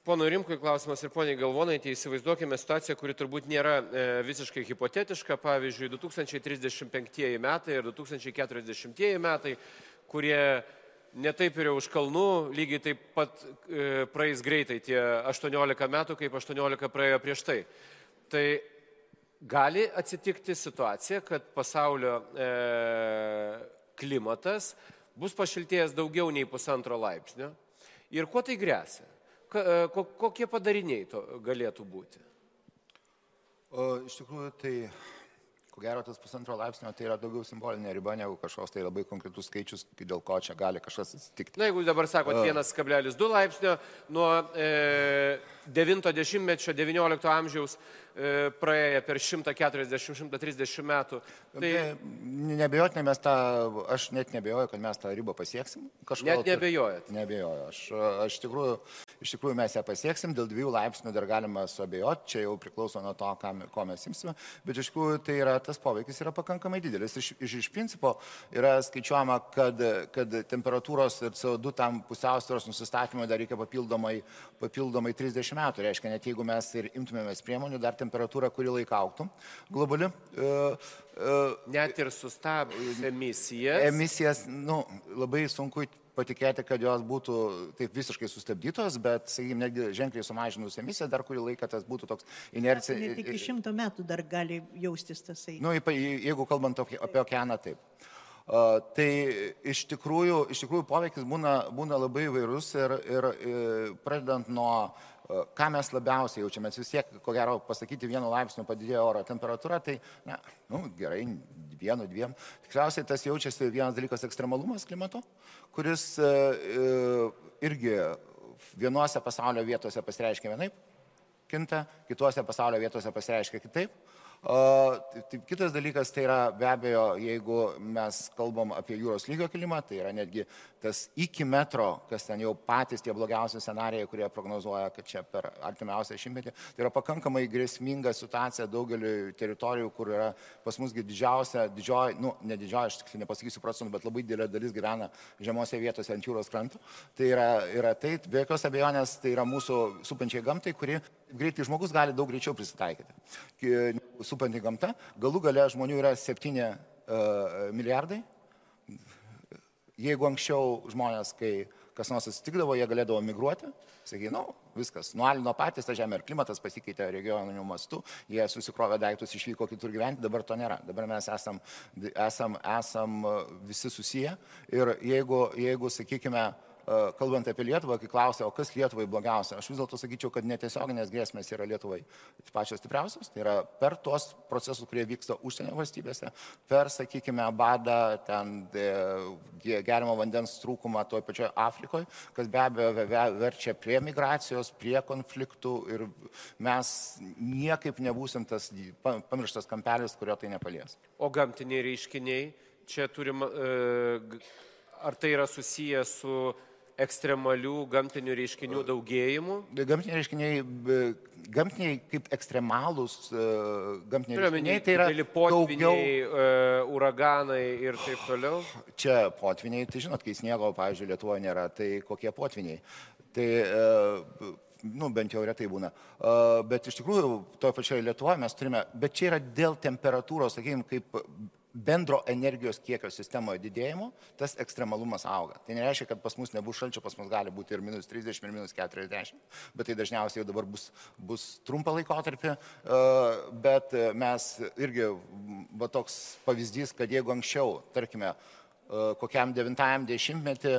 Pono Rimkui klausimas ir poniai Galvonaitė, įsivaizduokime situaciją, kuri turbūt nėra e, visiškai hipotetiška, pavyzdžiui, 2035 metai ir 2040 metai, kurie netaip ir už kalnų, lygiai taip pat e, praeis greitai tie 18 metų, kaip 18 praėjo prieš tai. Tai gali atsitikti situacija, kad pasaulio e, klimatas bus pašiltėjęs daugiau nei pusantro laipsnio. Ir kuo tai grėsia? E, kokie padariniai to galėtų būti? O, iš tikrųjų, tai ko gero tas pusantro laipsnio tai yra daugiau simbolinė riba negu kažkoks tai labai konkretus skaičius, dėl ko čia gali kažkas atsitikti. Na, jeigu dabar sakot 1,2 laipsnio nuo e, 90-mečio, 19 amžiaus E, praėję per 140-130 metų. Tai nebejotinai mes tą, aš net nebejoju, kad mes tą ribą pasieksim. Kažkodėl net nebejojat? Nebejoju. Aš, aš iš, tikrųjų, iš tikrųjų mes ją pasieksim, dėl dviejų laipsnių dar galima suabejoti, čia jau priklauso nuo to, ką, ko mes imsime, bet iš tikrųjų tai yra, tas poveikis yra pakankamai didelis. Iš, iš, iš principo yra skaičiuojama, kad, kad temperatūros ir CO2 tam pusiausvėros nusistatymui dar reikia papildomai, papildomai 30 metų. Reiškia, net jeigu mes ir imtumėmės priemonių, dar temperatūra kurį laiką auktų globali. E, e, Net ir sustabdžius emisijas. Emisijas, nu, labai sunku patikėti, kad jos būtų taip visiškai sustabdytos, bet, sakykime, netgi ženkliai sumažinus emisiją, dar kurį laiką tas būtų toks inercija. Net iki šimto metų dar gali jaustis tasai. Nu, jeigu kalbant apie okeaną, taip. Tai iš tikrųjų, iš tikrųjų poveikis būna, būna labai vairus ir, ir, ir pradedant nuo uh, ką mes labiausiai jaučiame, vis tiek, ko gero, pasakyti vienu laipsniu padidėjo oro temperatūra, tai, na, nu, gerai, vienu, dviem. Tikriausiai tas jaučiasi vienas dalykas ekstremalumas klimato, kuris e, e, irgi vienuose pasaulio vietose pasireiškia vienaip, kinta, kituose pasaulio vietose pasireiškia kitaip. O, tai, kitas dalykas tai yra be abejo, jeigu mes kalbam apie jūros lygio kilimą, tai yra netgi tas iki metro, kas ten jau patys tie blogiausi scenarijai, kurie prognozuoja, kad čia per artimiausią šimtmetį, tai yra pakankamai grėsminga situacija daugeliu teritorijų, kur yra pas musgi didžiausia, didžioji, nu, ne didžioji, aš tiksliai nepasakysiu procentų, bet labai didelė dalis gyvena žemose vietose ant jūros krantų. Tai yra, yra tai, be jokios abejonės, tai yra mūsų supančiai gamtai, kuri greitai žmogus gali daug greičiau prisitaikyti supanti gamta. Galų gale žmonių yra 7 uh, e, milijardai. Jeigu anksčiau žmonės, kai kas nors atsitikdavo, jie galėdavo migruoti, sakai, nu, viskas, nualino patys tą žemę ir klimatas pasikeitė regioniniu mastu, jie susikrovė daiktus, išvyko kitur gyventi, dabar to nėra. Dabar mes esam, esam, esam visi susiję ir jeigu, jeigu sakykime, kalbant apie Lietuvą, kai klausia, o kas Lietuvai blogiausia, aš vis dėlto sakyčiau, kad netiesioginės grėsmės yra Lietuvai pačios stipriausios. Tai yra per tuos procesus, kurie vyksta užsienio valstybėse, per, sakykime, badą, ten e, gerimo vandens trūkumą toje pačioje Afrikoje, kas be abejo verčia prie migracijos, prie konfliktų ir mes niekaip nebūsim tas pamirštas kampelis, kurio tai nepalies. O gamtiniai reiškiniai, čia turim, e, ar tai yra susiję su ekstremalių gamtinių reiškinių daugėjimu? Gamtiniai reiškiniai, gamtiniai kaip ekstremalūs e, gamtiniai reiškiniai, tai yra potviniai, daugiau... uh, uraganai ir taip toliau. Čia potviniai, tai žinot, kai sniego, pavyzdžiui, Lietuvoje nėra, tai kokie potviniai. Tai uh, nu, bent jau retai būna. Bet iš tikrųjų, toje pačioje Lietuvoje mes turime, bet čia yra dėl temperatūros, sakykime, kaip bendro energijos kiekio sistemoje didėjimo, tas ekstremalumas auga. Tai nereiškia, kad pas mus nebus šalčio, pas mus gali būti ir minus 30, ir minus 40, bet tai dažniausiai jau dabar bus, bus trumpą laikotarpį, e, bet mes irgi, va toks pavyzdys, kad jeigu anksčiau, tarkime, e, kokiam 90-metį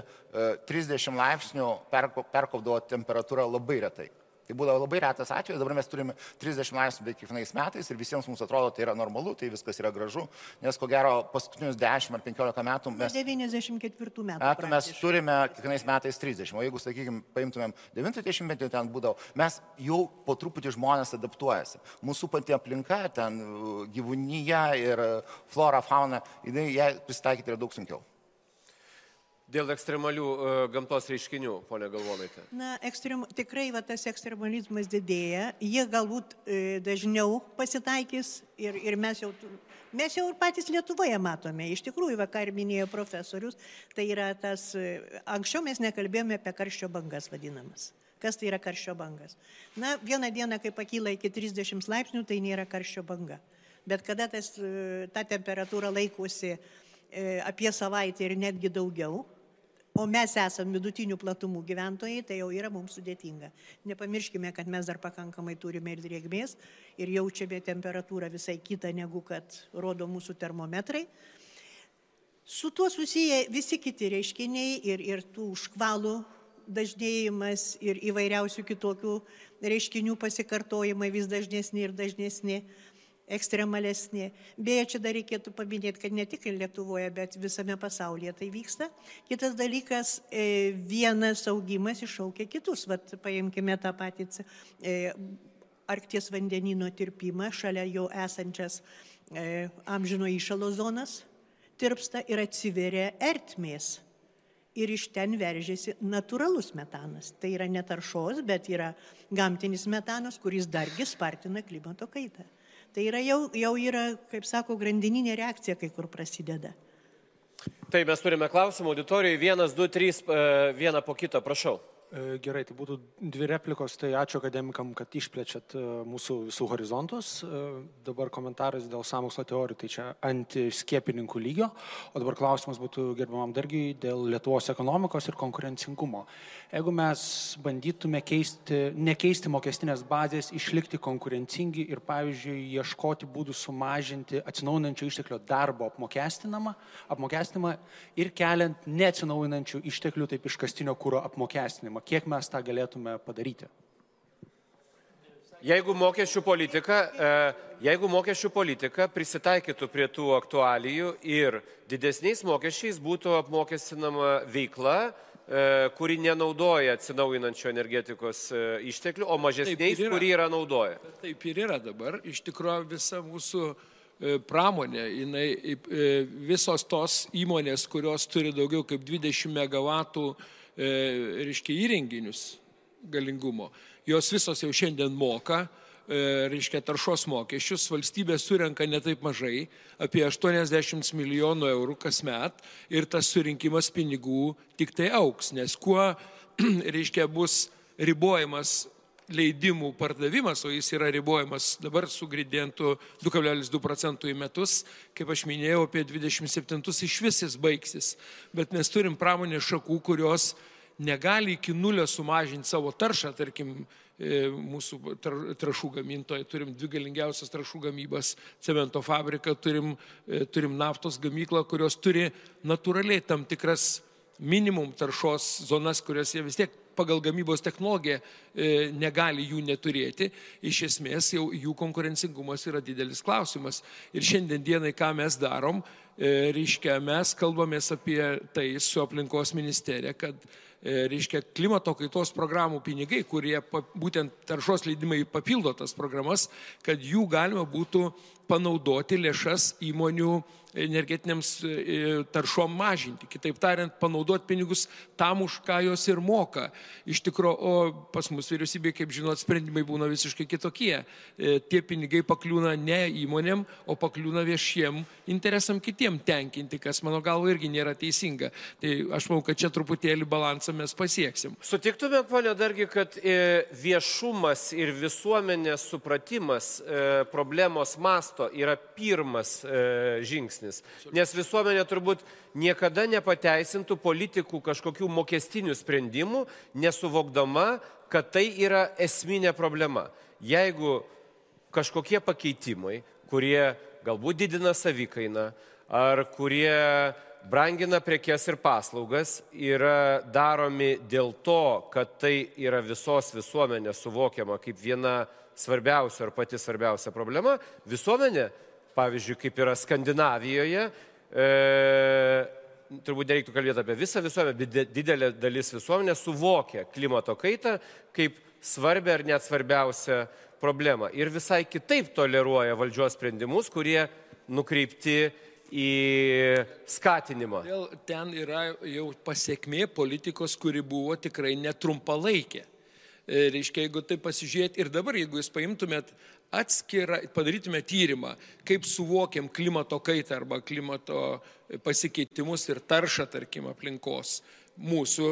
30 e, laipsnių perkopdavo temperatūra labai retai. Tai būdavo labai retas atvejis, dabar mes turime 30 laipsnių beveik kiekvienais metais ir visiems mums atrodo tai yra normalu, tai viskas yra gražu, nes ko gero paskutinius 10 ar 15 metų mes... 94 metų. metų mes turime kiekvienais metais 30, o jeigu, sakykime, paimtumėm 90 metų, ten būdavo, mes jau po truputį žmonės adaptuojasi. Mūsų pati aplinka, ten gyvūnyje ir flora, fauna, jinai ją prisitaikyti yra daug sunkiau. Dėl ekstremalių uh, gamtos reiškinių, ponė Galvonaitė. Na, ekstrem, tikrai va, tas ekstremalizmas didėja, jie galbūt e, dažniau pasitaikys ir, ir mes jau, mes jau ir patys Lietuvoje matome. Iš tikrųjų, va, ką ir minėjo profesorius, tai yra tas, e, anksčiau mes nekalbėjome apie karščio bangas vadinamas. Kas tai yra karščio bangas? Na, vieną dieną, kai pakyla iki 30 laipsnių, tai nėra karščio banga. Bet kada tas, e, ta temperatūra laikosi e, apie savaitę ir netgi daugiau, o mes esame vidutinių platumų gyventojai, tai jau yra mums sudėtinga. Nepamirškime, kad mes dar pakankamai turime ir drėgmės ir jaučiame temperatūrą visai kitą, negu kad rodo mūsų termometrai. Su tuo susiję visi kiti reiškiniai ir, ir tų užkvalų dažnėjimas ir įvairiausių kitokių reiškinių pasikartojimai vis dažnesni ir dažnesni ekstremalesnė. Beje, čia dar reikėtų paminėti, kad ne tik Lietuvoje, bet visame pasaulyje tai vyksta. Kitas dalykas, e, vienas augimas iššaukia kitus. Vat paimkime tą patį e, Arkties vandenino tirpimą, šalia jo esančias e, amžino įšalo zonas tirpsta ir atsiveria ertmės. Ir iš ten veržiasi natūralus metanas. Tai yra netaršos, bet yra gamtinis metanas, kuris dargi spartina klimato kaitą. Tai yra jau, jau yra, kaip sako, grandininė reakcija kai kur prasideda. Tai mes turime klausimų auditorijai. Vienas, du, trys, e, vieną po kito, prašau. E, gerai, tai būtų dvi replikos, tai ačiū akademikam, kad išplečiat e, mūsų visų horizontus. E, dabar komentaras dėl samokslo teorijų, tai čia antiskiepininkų lygio, o dabar klausimas būtų gerbamam dargiai dėl Lietuvos ekonomikos ir konkurencingumo. Jeigu mes bandytume keisti, nekeisti mokestinės bazės, išlikti konkurencingi ir, pavyzdžiui, ieškoti būdų sumažinti atsinaujinančių išteklių darbo apmokestinimą ir keliant neatsinaujinančių išteklių, taip iškastinio kūro apmokestinimą klausimą, kiek mes tą galėtume padaryti? Jeigu mokesčių politika, e, jeigu mokesčių politika prisitaikytų prie tų aktualijų ir didesniais mokesčiais būtų apmokestinama veikla, e, kuri nenaudoja atsinaujinančio energetikos e, išteklių, o mažesniais, yra. kuri yra naudoja. Taip ir yra dabar. Iš tikrųjų visa mūsų pramonė, jinai, visos tos įmonės, kurios turi daugiau kaip 20 MW reiškia, įrenginius galingumo. Jos visos jau šiandien moka, e, reiškia, taršos mokesčius, valstybė surenka netaip mažai, apie 80 milijonų eurų kasmet ir tas surinkimas pinigų tik tai auks, nes kuo, reiškia, bus ribojamas leidimų pardavimas, o jis yra ribojamas dabar su gridientu 2,2 procentų į metus, kaip aš minėjau, apie 27 iš visis baigsis. Bet mes turim pramonės šakų, kurios negali iki nulio sumažinti savo taršą, tarkim, e, mūsų trašų gamintojai, turim dvi galingiausias trašų gamybas, cemento fabriką, turim, e, turim naftos gamyklą, kurios turi natūraliai tam tikras minimum taršos zonas, kurios jie vis tiek pagal gamybos technologiją e, negali jų neturėti, iš esmės jau jų konkurencingumas yra didelis klausimas. Ir šiandien dienai, ką mes darom, reiškia, mes kalbamės apie tai su aplinkos ministerija, kad reiškia, klimato kaitos programų pinigai, kurie būtent taršos leidimai papildo tas programas, kad jų galima būtų panaudoti lėšas įmonių energetiniams e, taršom mažinti. Kitaip tariant, panaudoti pinigus tam, už ką jos ir moka. Iš tikrųjų, o pas mus vyriausybė, kaip žinot, sprendimai būna visiškai kitokie. E, tie pinigai pakliūna ne įmonėm, o pakliūna viešiem interesam kitiem tenkinti, kas mano galvo irgi nėra teisinga. Tai aš manau, kad čia truputėlį balansą mes pasieksim. Sutiktumėt, ponė Dargi, kad e, viešumas ir visuomenės supratimas problemos masto yra pirmas žingsnis žingsnis. Nes visuomenė turbūt niekada nepateisintų politikų kažkokių mokestinių sprendimų, nesuvokdama, kad tai yra esminė problema. Jeigu kažkokie pakeitimai, kurie galbūt didina savikainą, ar kurie brangina prekes ir paslaugas, yra daromi dėl to, kad tai yra visos visuomenės suvokiama kaip viena svarbiausia ar pati svarbiausia problema, visuomenė pavyzdžiui, kaip yra Skandinavijoje, e, turbūt nereiktų kalbėti apie visą visuomenę, bet didelė dalis visuomenės suvokia klimato kaitą kaip svarbę ar net svarbiausią problemą. Ir visai kitaip toleruoja valdžios sprendimus, kurie nukreipti į skatinimą. Vėl ten yra jau pasiekmė politikos, kuri buvo tikrai netrumpalaikė. E, reiškia, jeigu tai pasižiūrėt ir dabar, jeigu jūs paimtumėt atskirą, padarytumėt tyrimą, kaip suvokiam klimato kaitą arba klimato pasikeitimus ir taršą, tarkim, aplinkos mūsų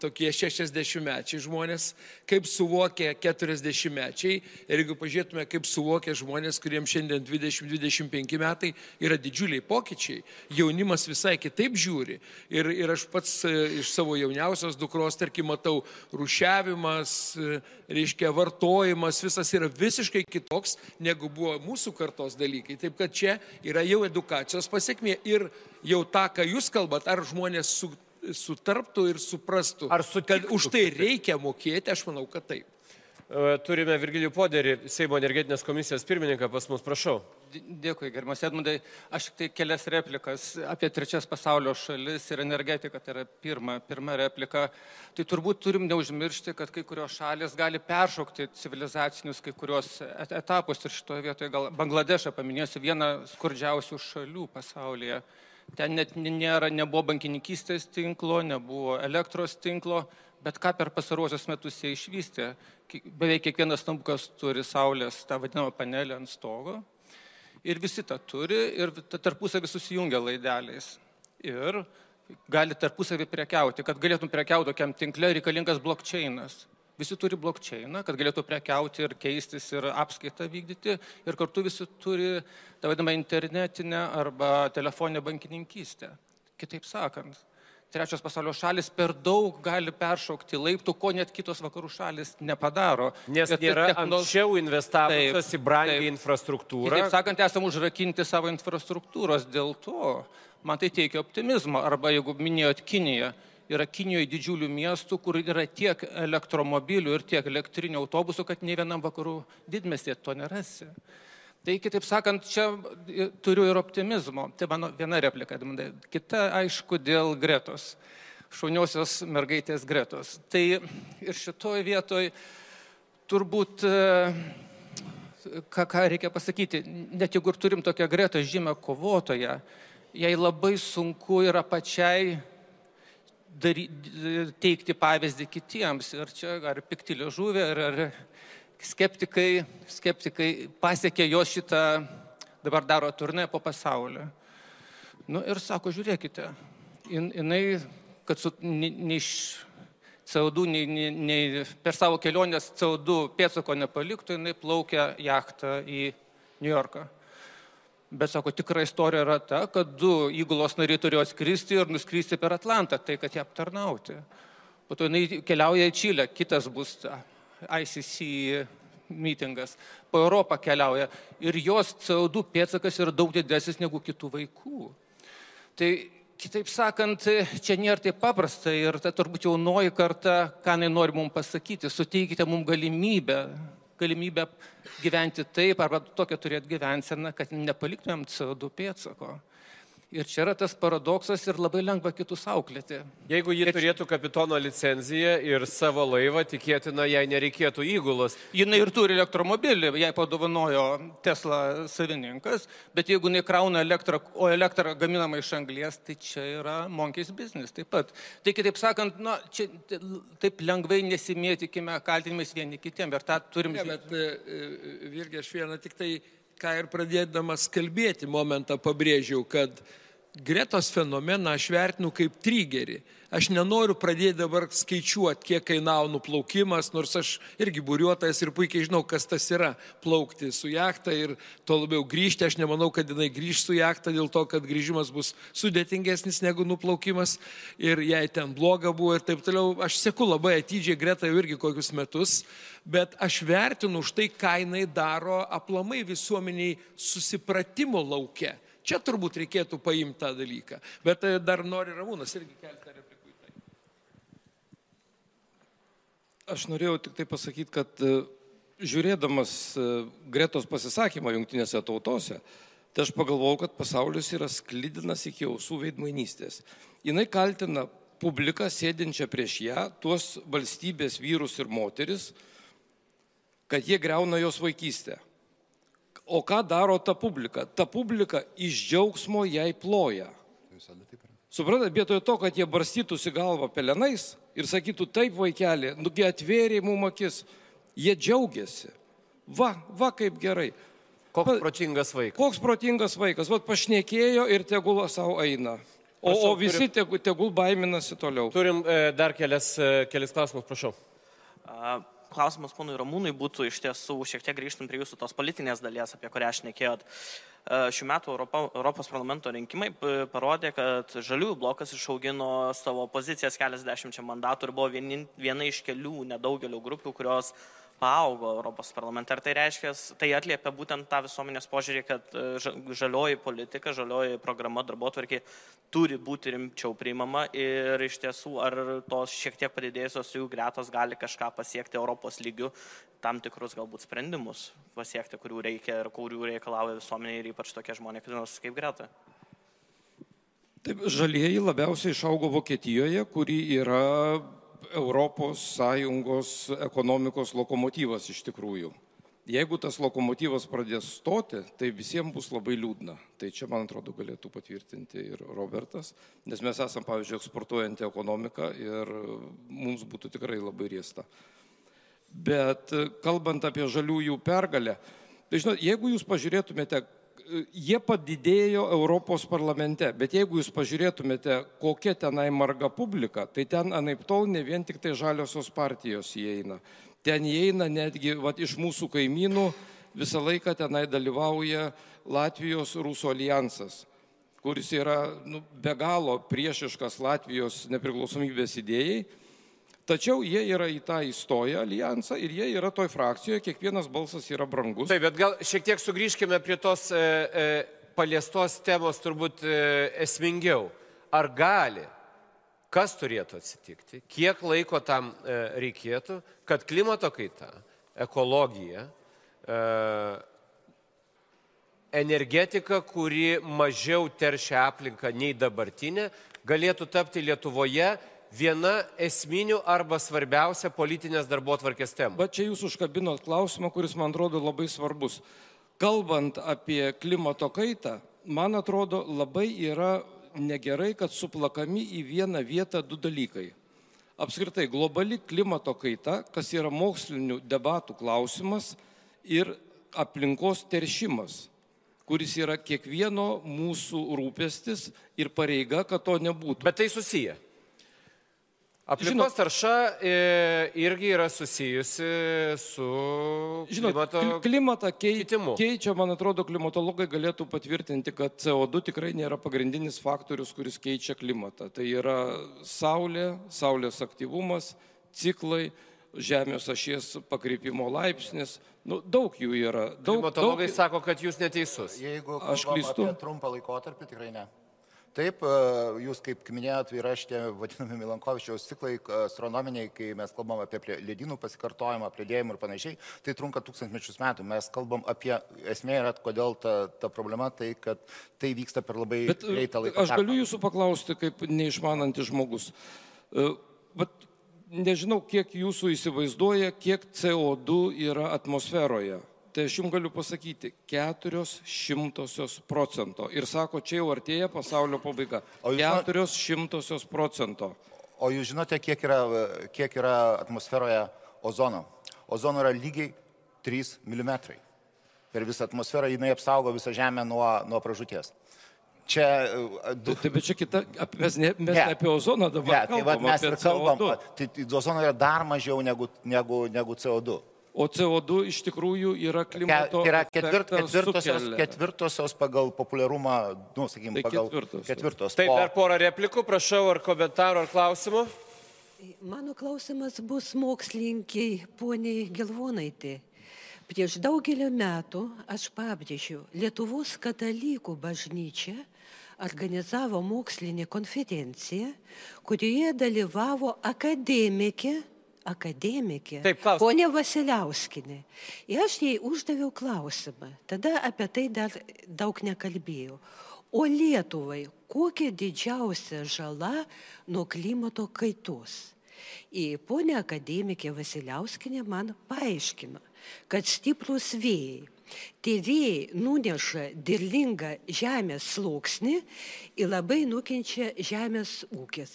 tokie 60-mečiai žmonės, kaip suvokia 40-mečiai. Ir jeigu pažiūrėtume, kaip suvokia žmonės, kuriems šiandien 20-25 metai, yra didžiuliai pokyčiai. Jaunimas visai kitaip žiūri. Ir, ir aš pats e, iš savo jauniausios dukros, tarkim, matau, rušiavimas, e, reiškia, vartojimas, visas yra visiškai kitoks, negu buvo mūsų kartos dalykai. Taip kad čia yra jau edukacijos pasiekmė ir jau tą, ką jūs kalbat, ar žmonės su sutarptų ir suprastų, Ar sutiktų, kad už tai reikia mokėti, aš manau, kad taip. E, Turime Virgilijų Poderį, Seimo energetinės komisijos pirmininką pas mus, prašau. Dėkui, gerbiamas Edmundai. Aš tik tai kelias replikas apie trečias pasaulio šalis ir energetiką, tai yra pirma, pirma replika. Tai turbūt turim neužmiršti, kad kai kurios šalis gali peršokti civilizacinius kai kurios et- etapus ir šitoje vietoje gal Bangladešą paminėsiu vieną skurdžiausių šalių pasaulyje. Ten net nėra, nebuvo bankininkystės tinklo, nebuvo elektros tinklo, bet ką per pasaruosius metus jie išvystė. Beveik kiekvienas namukas turi saulės, tą vadinamą panelį ant stogo. Ir visi tą turi ir ta- tarpusavį susijungia laideliais. Ir gali tarpusavį prekiauti. Kad galėtum prekiauti tokiam tinkle, reikalingas blokčeinas. Visi turi blokčeiną, kad galėtų prekiauti ir keistis ir apskaitą vykdyti. Ir kartu visi turi tą vadinamą internetinę arba telefoninę bankininkystę. Kitaip sakant, trečios pasaulio šalis per daug gali peršokti laiptų, ko net kitos vakarų šalis nepadaro. Nes tai nėra techno- anksčiau investavusios į Taip, brangią taip. infrastruktūrą. Kitaip sakant, esame užrakinti savo infrastruktūros. Dėl to man tai teikia optimizmo. Arba jeigu minėjot Kiniją, yra Kinijoje didžiulių miestų, kur yra tiek elektromobilių ir tiek elektrinių autobusų, kad ne vienam vakarų didmestė to nerasi. Tai kitaip sakant, čia turiu ir optimizmo. Tai mano viena replika. Kita, aišku, dėl Gretos. Šauniosios mergaitės Gretos. Tai ir šitoj vietoj turbūt e, ką, ką reikia pasakyti, net jeigu ir turim tokią gretą žymę kovotoją, jai labai sunku yra pačiai dary, teikti pavyzdį kitiems. Ir čia ar pikti liežuvė, ar, ar skeptikai, skeptikai pasiekė jo šitą, dabar daro turnė po pasaulį. Nu ir sako, žiūrėkite, jin- jinai, kad su, ne, ne iš CO2, nei, nei, nei per savo kelionės CO2 pėtsako nepaliktų, jinai plaukia jachtą į New Yorką. Bet sako, tikra istorija yra ta, kad du įgulos nariai turėjo atskristi ir nuskristi per Atlantą, tai kad ją aptarnauti. Po to jinai keliauja į Čilę, kitas bus ICC mitingas, po Europą keliauja ir jos CO2 pėtsakas yra daug didesnis negu kitų vaikų. Tai kitaip sakant, čia nėra taip paprasta ir ta turbūt jaunoji karta, ką jinai nori mums pasakyti, suteikite mums galimybę, galimybę gyventi taip arba tokią turėti gyvenseną, kad nepaliktumėm CO2 pėtsako. Ir čia yra tas paradoksas ir labai lengva kitus auklėti. Jeigu ji turėtų kapitono licenciją ir savo laivą, tikėtina, jai nereikėtų įgulos. Jinai ir turi elektromobilį, jai padovanojo Tesla savininkas, bet jeigu nekrauna elektrą, o elektra gaminama iš anglies, tai čia yra monkės biznis taip pat. Tai kitaip sakant, na, čia taip lengvai nesimėtikime kaltinimais vieni kitiem ir tą turim Ne, bet Virgi, aš vieną tik tai, ką ir pradėdamas kalbėti momentą pabrėžiau, kad Gretos fenomeną aš vertinu kaip trigerį. Aš nenoriu pradėti dabar skaičiuoti, kiek kainavo nuplaukimas, nors aš irgi buriuotojas ir puikiai žinau, kas tas yra plaukti su jachta ir to labiau grįžti. Aš nemanau, kad jinai grįž su jachta dėl to, kad grįžimas bus sudėtingesnis negu nuplaukimas ir jai ten bloga buvo ir taip toliau. Aš seku labai atidžiai Greta jau irgi kokius metus, bet aš vertinu už tai, ką jinai daro aplamai visuomeniai susipratimo laukia. Čia turbūt reikėtų paimti tą dalyką. Bet e, dar nori Ramūnas irgi keltą replikų į tai. Aš norėjau tik tai pasakyti, kad e, žiūrėdamas e, Gretos pasisakymą jungtinėse tautose, tai aš pagalvojau, kad pasaulis yra sklidinas iki ausų veidmainystės. Jis kaltina publiką sėdinčią prieš ją, tuos valstybės vyrus ir moteris, kad jie greuna jos vaikystę. O ką daro ta publika? Ta publika iš džiaugsmo jai ploja. Suprantate, vietoje to, kad jie barstytųsi galvą pelenais ir sakytų, taip vaikeli, nugi atvėrė mums akis, jie džiaugiasi. Va, va kaip gerai. Koks Pa- protingas vaikas. Koks protingas vaikas, vad pašnekėjo ir tegul savo eina. O, Prašau, o visi tegul, tegul baiminasi toliau. Turim e, dar kelias, e, kelias klausimus, prašau. A, Klausimas ponui Ramūnui būtų iš tiesų šiek tiek grįžtant prie jūsų tos politinės dalies, apie kurią aš nekėjot. Šių metų Europo, Europos parlamento rinkimai p- parodė, kad žaliųjų blokas išaugino savo pozicijas keliasdešimčia mandatų ir buvo vienin, viena iš kelių nedaugelio grupių, kurios paaugo Europos parlamente. Ar tai reiškia, tai atliepia būtent tą visuomenės požiūrį, kad e, ža- žalioji politika, žalioji programa darbotvarkė turi būti rimčiau priimama ir iš tiesų ar tos šiek tiek padidėjusios jų gretos gali kažką pasiekti Europos lygių, tam tikrus galbūt sprendimus pasiekti, kurių reikia ir kurių reikalauja visuomenė ir ypač tokie žmonės kaip greta. Taip, žalieji labiausiai išaugo Vokietijoje, kuri yra ES ekonomikos lokomotyvas iš tikrųjų. Jeigu tas lokomotyvas pradės stoti, tai visiems bus labai liūdna. Tai čia, man atrodo, galėtų patvirtinti ir Robertas, nes mes esame, pavyzdžiui, eksportuojanti ekonomika ir mums būtų tikrai labai riesta. Bet kalbant apie žaliųjų pergalę, tai žinot, jeigu jūs pažiūrėtumėte, jie padidėjo Europos parlamente, bet jeigu jūs pažiūrėtumėte, kokia tenai marga publika, tai ten anaip tol ne vien tik tai žaliosios partijos įeina. Ten įeina netgi vat, iš mūsų kaimynų visą laiką tenai dalyvauja Latvijos Rusų alijansas kuris yra nu, be galo priešiškas Latvijos nepriklausomybės idėjai. Tačiau jie yra į tą įstoję alijansą ir jie yra toj frakcijoje, kiekvienas balsas yra brangus. Taip, bet gal šiek tiek sugrįžkime prie tos e, e, paliestos temos turbūt e, esmingiau. Ar gali, kas turėtų atsitikti, kiek laiko tam e, reikėtų, kad klimato kaita, ekologija, e, energetika, kuri mažiau teršia aplinką nei dabartinė, galėtų tapti Lietuvoje viena esminių arba svarbiausia politinės darbo tvarkės temų. Bet čia jūs užkabinot klausimą, kuris man atrodo labai svarbus. Kalbant apie klimato kaitą, man atrodo labai yra negerai, kad suplakami į vieną vietą du dalykai. Apskritai, globali klimato kaita, kas yra mokslinių debatų klausimas ir aplinkos teršimas, kuris yra kiekvieno mūsų rūpestis ir pareiga, kad to nebūtų. Bet tai susiję. Aplinkos tarša e, irgi yra susijusi su Žinot, klimato kli- klimatą kei, kitimu. keičia, man atrodo, klimatologai galėtų patvirtinti, kad CO2 tikrai nėra pagrindinis faktorius, kuris keičia klimatą. Tai yra Saulė, Saulės aktyvumas, ciklai, Žemės ašies pakreipimo laipsnis. Nu, daug jų yra. Daug, Klimatologai daug... sako, kad jūs neteisus. Jeigu Aš klystu? trumpą laikotarpį, tikrai ne. Taip, e, jūs kaip minėjot, yra šitie vadinami Milankovičiaus ciklai astronominiai, kai mes kalbam apie ledynų pasikartojimą, pridėjimą ir panašiai, tai trunka tūkstantmečius metų. Mes kalbam apie, esmė yra, kodėl ta, ta problema, tai kad tai vyksta per labai Bet e, greitą laiką. aš galiu jūsų paklausti, kaip neišmanantis žmogus. Bet nežinau, kiek jūsų įsivaizduoja, kiek CO2 yra atmosferoje. Tai aš jums galiu pasakyti, keturios šimtosios procento. Ir sako, čia jau artėja pasaulio pabaiga. Keturios šimtosios procento. O jūs žinote, kiek yra, kiek yra atmosferoje ozono? Ozono yra lygiai 3 mm. Per visą atmosferą jinai apsaugo visą Žemę nuo, nuo pražūties. Čia e, du... Tai, tai bet čia kita, mes ne, mes Ne. apie ozoną dabar Ne, tai kalbam, mes apie ir kalbam, CO2. tai, tai ozono yra dar mažiau negu, negu, negu CO2. O CO2 iš tikrųjų yra klimato. tai yra ketvirtosios, sukelia. ketvirtosios pagal populiarumą, nu, sakykime, Tai pagal ketvirtosios. ketvirtos. Taip, dar porą replikų, prašau, ar komentarų, ar klausimų. Mano klausimas bus mokslininkiai poniai Gelvonaitė. Prieš daugelį metų, aš pabrėžiu, Lietuvos katalikų bažnyčia organizavo mokslinį konferenciją, kurioje dalyvavo akademikė, akademikė, Taip, klausimas. ponė Vasiliauskinė. Ir aš jai uždaviau klausimą, tada apie tai dar daug nekalbėjau. O Lietuvai kokia didžiausia žala nuo klimato kaitos? Į ponę akademikė Vasiliauskinė man paaiškino, kad stiprus vėjai, Tie vėjai nuneša dirlingą žemės sluoksnį ir labai nukenčia žemės ūkis.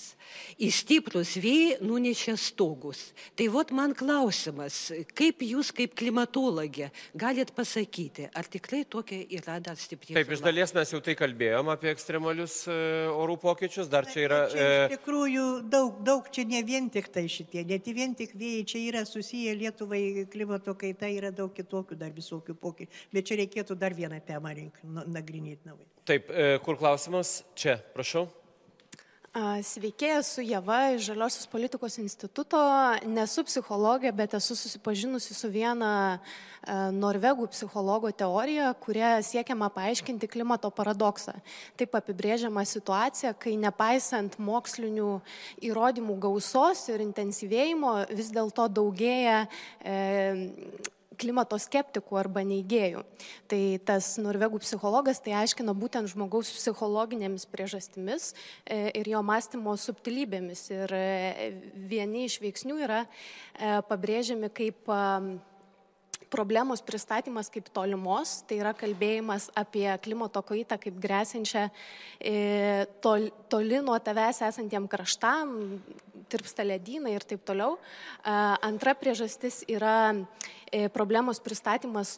Į stiprus vėjai nunešia stogus. Tai vot man klausimas, kaip jūs kaip klimatologė galit pasakyti, ar tikrai tokia yra dar stipri? Taip, iš dalies mes jau tai kalbėjom apie ekstremalius e, orų pokyčius, dar čia yra... Čia iš e, tikrųjų daug, daug čia ne vien tik tai šitie, ne tik vien tik vėjai, čia yra susiję Lietuvai klimato kaita, yra daug kitokių dar visokių pokyčių. Bet čia reikėtų dar vieną temą rink, nu, nagrinėti naują. Taip, e, kur klausimas? Čia, prašau. A, Sveiki, esu Java iš Žaliosios politikos instituto. Nesu psichologė, bet esu susipažinusi su viena e, norvegų psichologo teorija, kuria siekiama paaiškinti klimato paradoksą. Taip apibrėžiama situacija, kai nepaisant mokslinių įrodymų gausos ir intensyvėjimo, vis dėlto daugėja e, klimato skeptikų arba neigėjų. Tai tas norvegų psichologas tai aiškina būtent žmogaus psichologinėmis priežastimis e, ir jo mąstymo subtilybėmis. Ir e, vieni iš veiksnių yra e, pabrėžiami kaip problemos pristatymas kaip tolimos, tai yra kalbėjimas apie klimato kaitą kaip grėsinčią tol, toli nuo tavęs esantiem kraštam, tirpsta ledynai ir taip toliau. Antra priežastis yra problemos pristatymas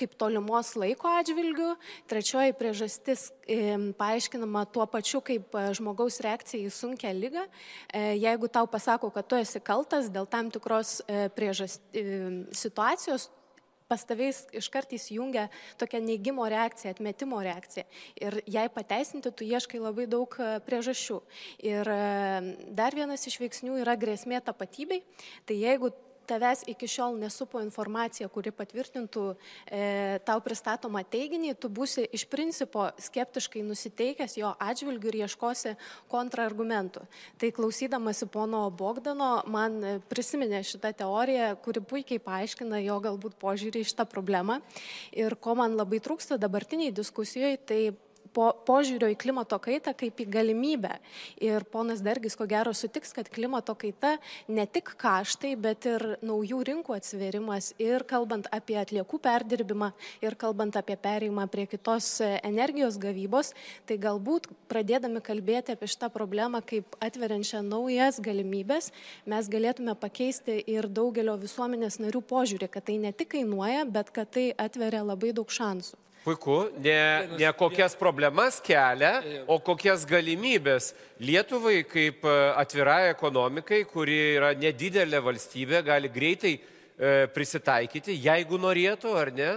kaip tolimos laiko atžvilgių. Trečioji priežastis e, paaiškinama tuo pačiu kaip žmogaus reakcija į sunkę lygą. E, jeigu tau pasako, kad tu esi kaltas dėl tam tikros e, priežast, e, situacijos, pas tavais iškart įsijungia tokia neigimo reakcija, atmetimo reakcija. Ir jai pateisinti, tu ieškai labai daug priežasčių. Ir dar vienas iš veiksnių yra grėsmė tapatybei. Tai jeigu tavęs iki šiol nesupo informacija, kuri patvirtintų e, tau pristatomą teiginį, tu būsi iš principo skeptiškai nusiteikęs jo atžvilgių ir ieškosi kontrargumentų. Tai klausydamasi pono Bogdano, man prisiminė šitą teoriją, kuri puikiai paaiškina jo galbūt požiūrį į šitą problemą. Ir ko man labai trūksta dabartiniai diskusijoje, tai po, požiūrio į klimato kaitą kaip į galimybę. Ir ponas Dergis ko gero sutiks, kad klimato kaita ne tik kaštai, bet ir naujų rinkų atsiverimas ir kalbant apie atliekų perdirbimą ir kalbant apie pereimą prie kitos energijos gavybos, tai galbūt pradėdami kalbėti apie šitą problemą kaip atveriančią naujas galimybės, mes galėtume pakeisti ir daugelio visuomenės narių požiūrį, kad tai ne tik kainuoja, bet kad tai atveria labai daug šansų. Puiku, ne, ne kokias problemas kelia, o kokias galimybės Lietuvai kaip e, atvirai ekonomikai, kuri yra nedidelė valstybė, gali greitai e, prisitaikyti, jeigu norėtų ar ne,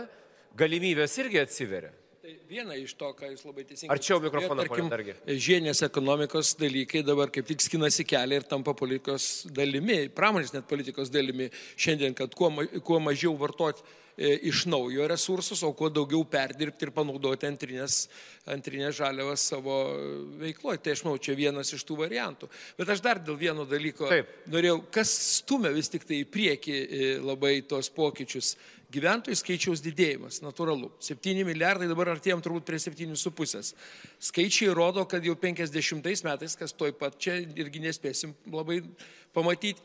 galimybės irgi atsiveria. Tai viena iš to, ką jūs labai teisingai. Arčiau mikrofoną, tarkim, žienės ekonomikos dalykai dabar kaip tik skinasi kelią ir tampa politikos dalimi, pramonės net politikos dalimi šiandien, kad kuo, kuo mažiau vartoti E, iš naujo resursus, o kuo daugiau perdirbti ir panaudoti antrinės, antrinės žaliavas savo veikloje. Tai aš manau, čia vienas iš tų variantų. Bet aš dar dėl vieno dalyko Taip. norėjau, kas stumia vis tik tai į priekį e, labai tos pokyčius. Gyventojų skaičiaus didėjimas, natūralu. 7 milijardai dabar artėjom turbūt prie 7,5. Skaičiai rodo, kad jau 50 metais, kas toj pat čia irgi nespėsim labai pamatyti,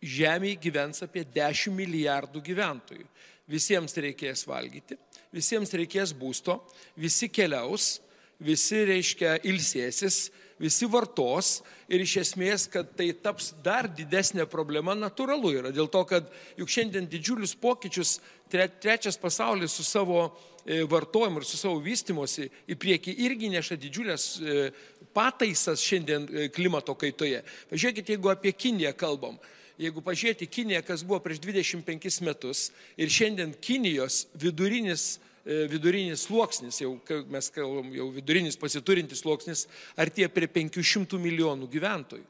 Žemėje gyvens apie 10 milijardų gyventojų visiems reikės valgyti, visiems reikės būsto, visi keliaus, visi, reiškia, ilsėsis, visi vartos ir iš esmės, kad tai taps dar didesnė problema, natūralu yra. Dėl to, kad juk šiandien didžiulius pokyčius tre, trečias pasaulis su savo e, vartojimu ir su savo vystimosi į priekį irgi neša didžiulės e, pataisas šiandien e, klimato kaitoje. Pažiūrėkite, jeigu apie Kiniją kalbam jeigu pažiūrėti Kiniją, kas buvo prieš 25 metus ir šiandien Kinijos vidurinis, vidurinis sluoksnis, jau mes kalbam, jau vidurinis pasiturintis sluoksnis, artėja prie 500 milijonų gyventojų,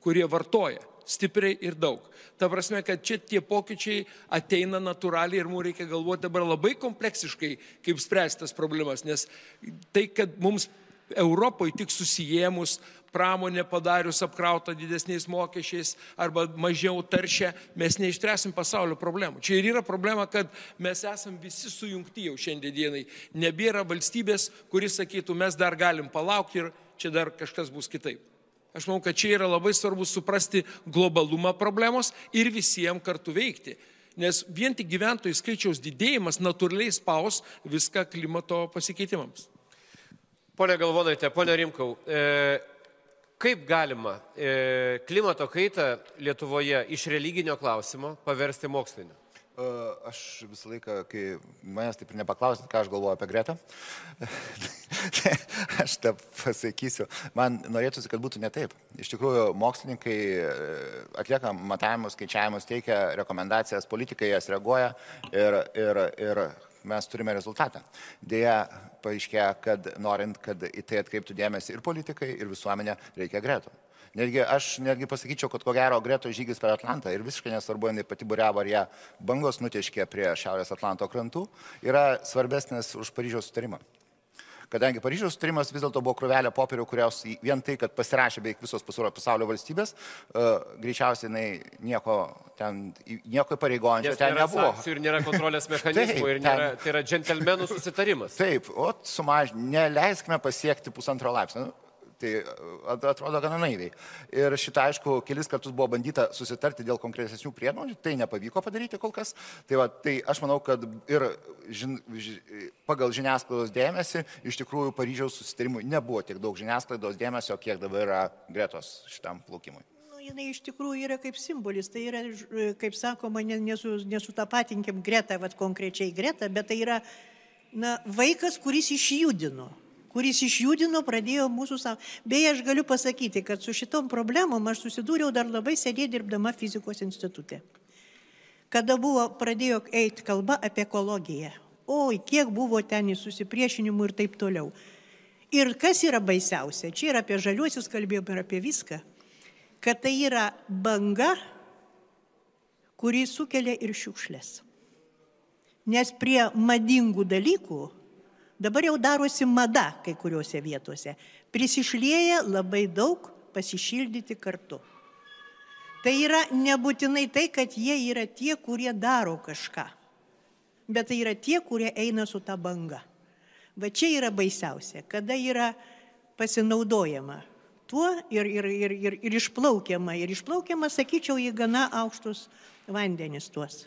kurie vartoja stipriai ir daug. Ta prasme, kad čia tie pokyčiai ateina natūraliai ir mums reikia galvoti dabar labai kompleksiškai, kaip spręsti tas problemas, nes tai, kad mums Europoje tik susijėmus pramonė padarius apkrautą didesniais mokesčiais arba mažiau taršę, mes neištręsim pasaulio problemų. Čia ir yra problema, kad mes esam visi sujungti jau šiandienai. Nebėra valstybės, kuris sakytų, mes dar galim palaukti ir čia dar kažkas bus kitaip. Aš manau, kad čia yra labai svarbu suprasti globalumą problemos ir visiems kartu veikti. Nes vien tik gyventojų skaičiaus didėjimas natūraliai spaus viską klimato pasikeitimams. Pone Galvonaitė, pone Rimkau, e, kaip galima e, klimato kaitą Lietuvoje iš religinio klausimo paversti moksliniu? Aš visą laiką, kai manęs taip ir nepaklausit, ką aš galvoju apie Gretą, aš tą pasakysiu. Man norėtųsi, kad būtų ne taip. Iš tikrųjų, mokslininkai atlieka matavimus, skaičiavimus, teikia rekomendacijas, politikai jas reaguoja ir, ir, ir mes turime rezultatą. Deja, paaiškėjo, kad norint, kad į tai atkreiptų dėmesį ir politikai, ir visuomenė, reikia gretų. Netgi aš netgi pasakyčiau, kad ko gero greto žygis per Atlantą ir visiškai nesvarbu, jinai pati buriavo, ar ją bangos nutieškė prie Šiaurės Atlanto krantų, yra svarbesnis už Paryžiaus sutarimą kadangi Paryžiaus sutarimas vis dėlto buvo krūvelė popierių, kurios vien tai, kad pasirašė beveik visos pasaulio valstybės, uh, greičiausiai jinai nieko ten, nieko pareigojančio ten nebuvo. Ir nėra kontrolės mechanizmų, Taip, ir nėra, ten, tai yra džentelmenų susitarimas. Taip, o sumaž, neleiskime pasiekti pusantro laipsnio. Tai atrodo gana naiviai. Ir šitą, aišku, kelis kartus buvo bandyta susitarti dėl konkretesnių priemonių, tai nepavyko padaryti kol kas. Tai, va, tai aš manau, kad ir žin, ž, pagal žiniasklaidos dėmesį iš tikrųjų Paryžiaus susitarimui nebuvo tiek daug žiniasklaidos dėmesio, kiek dabar yra gretos šitam plaukimui nu, jinai iš tikrųjų yra kaip simbolis. Tai yra, kaip sakoma, nesu, nesutapatinkim Gretą, vad konkrečiai Gretą, bet tai yra na, vaikas, kuris išjudino kuris išjudino, pradėjo mūsų savo. Beje, aš galiu pasakyti, kad su šitom problemom aš susidūriau dar labai sėdė dirbdama fizikos institutė. Kada buvo, pradėjo eiti kalba apie ekologiją. Oi, kiek buvo ten susipriešinimų ir taip toliau. Ir kas yra baisiausia, čia ir apie žaliuosius kalbėjom, ir apie viską, kad tai yra banga, kuri sukelia ir šiukšlės. Nes prie madingų dalykų Dabar jau darosi mada kai kuriuose vietose. Prisišlėja labai daug pasišildyti kartu. Tai yra nebūtinai tai, kad jie yra tie, kurie daro kažką, bet tai yra tie, kurie eina su ta banga. Va čia yra baisiausia, kada yra pasinaudojama tuo ir, ir, ir, ir, ir išplaukiama. Ir išplaukiama, sakyčiau, į gana aukštus vandenis tuos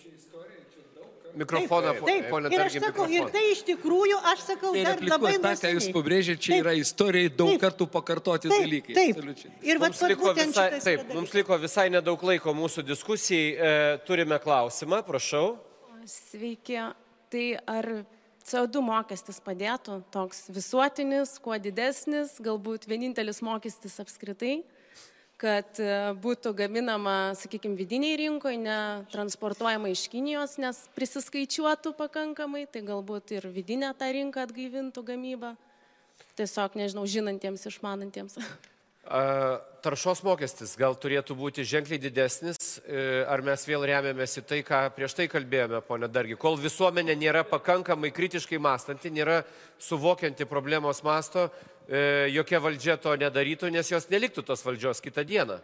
mikrofoną, taip, ponė, ir aš sakau, mikrofoną. ir tai iš tikrųjų, aš sakau, tai dar labai tą, ką jūs pabrėžėte, čia taip, yra istorijai daug taip, kartų pakartoti taip, dalykai. Taip, absoliučiai. ir mums liko, visai, taip, mums liko visai nedaug laiko mūsų diskusijai. E, turime klausimą, prašau. Sveiki. Tai ar CO2 mokestis padėtų toks visuotinis, kuo didesnis, galbūt vienintelis mokestis apskritai? Kad e, būtų gaminama, sakykime, vidiniai rinkoje, ne transportuojama iš Kinijos, nes prisiskaičiuotų pakankamai, tai galbūt ir vidinę tą rinką atgaivintų gamybą. Tiesiog, nežinau, žinantiems, išmanantiems. Taršos mokestis gal turėtų būti ženkliai didesnis, e, ar mes vėl remiamės į tai, ką prieš tai kalbėjome, ponė Dargi. Kol visuomenė nėra pakankamai kritiškai mąstanti, nėra suvokianti problemos masto, jokia valdžia to nedarytų, nes jos neliktų tos valdžios kitą dieną.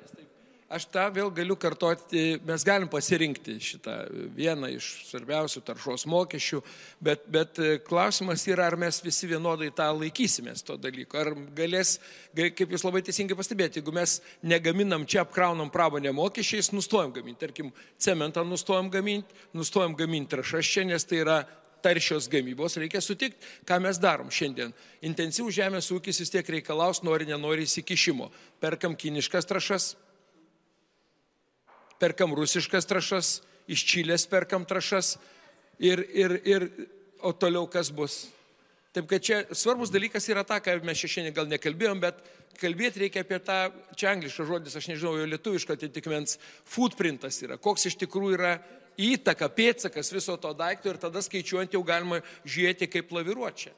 Aš tą vėl galiu kartoti, mes galim pasirinkti šitą vieną iš svarbiausių taršos mokesčių, bet, bet e, klausimas yra, ar mes visi vienodai tą laikysimės to dalyko. Ar galės, kaip jūs labai teisingai pastebėjote, jeigu mes negaminam čia, apkraunam pramonę mokesčiais, nustojam gaminti. Tarkim, cementą nustojam gaminti, nustojam gaminti trašas čia, nes tai yra taršios gamybos, reikia sutikti, ką mes darom šiandien. Intensyvų žemės ūkis vis tiek reikalaus, nori, nenori įsikišimo. Perkam kiniškas trašas, perkam rusiškas trašas, iš Čilės perkam trašas ir, ir, ir o toliau kas bus. Taip kad čia svarbus dalykas yra ta, ką mes šiandien gal nekalbėjom, bet kalbėti reikia apie tą, čia angliškas žodis, aš nežinau, jo lietuviško atitikmens, footprintas yra, koks iš tikrųjų yra įtaka, pėtsakas viso to daikto ir tada skaičiuojant jau galima žiūrėti, kaip laviruoti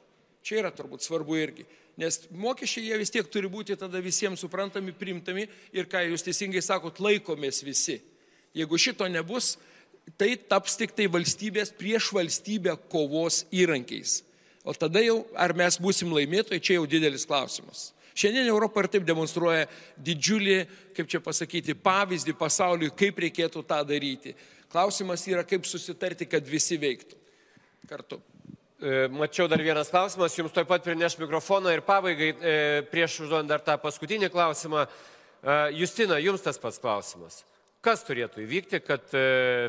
čia. Yra turbūt svarbu irgi. Nes mokesčiai jie vis tiek turi būti tada visiems suprantami, primtami ir, ką jūs teisingai sakot, laikomės visi. Jeigu šito nebus, tai taps tik tai valstybės prieš valstybę kovos įrankiais. O tada jau, ar mes būsim laimėtojai, čia jau didelis klausimas. Šiandien Europa ir taip demonstruoja didžiulį, kaip čia pasakyti, pavyzdį pasauliui, kaip reikėtų tą daryti. Klausimas yra, kaip susitarti, kad visi veiktų kartu. E, mačiau dar vienas klausimas, jums taip pat prineš mikrofoną ir pabaigai, e, prieš užduodant dar tą paskutinį klausimą. E, Justina, jums tas pats klausimas. Kas turėtų įvykti, kad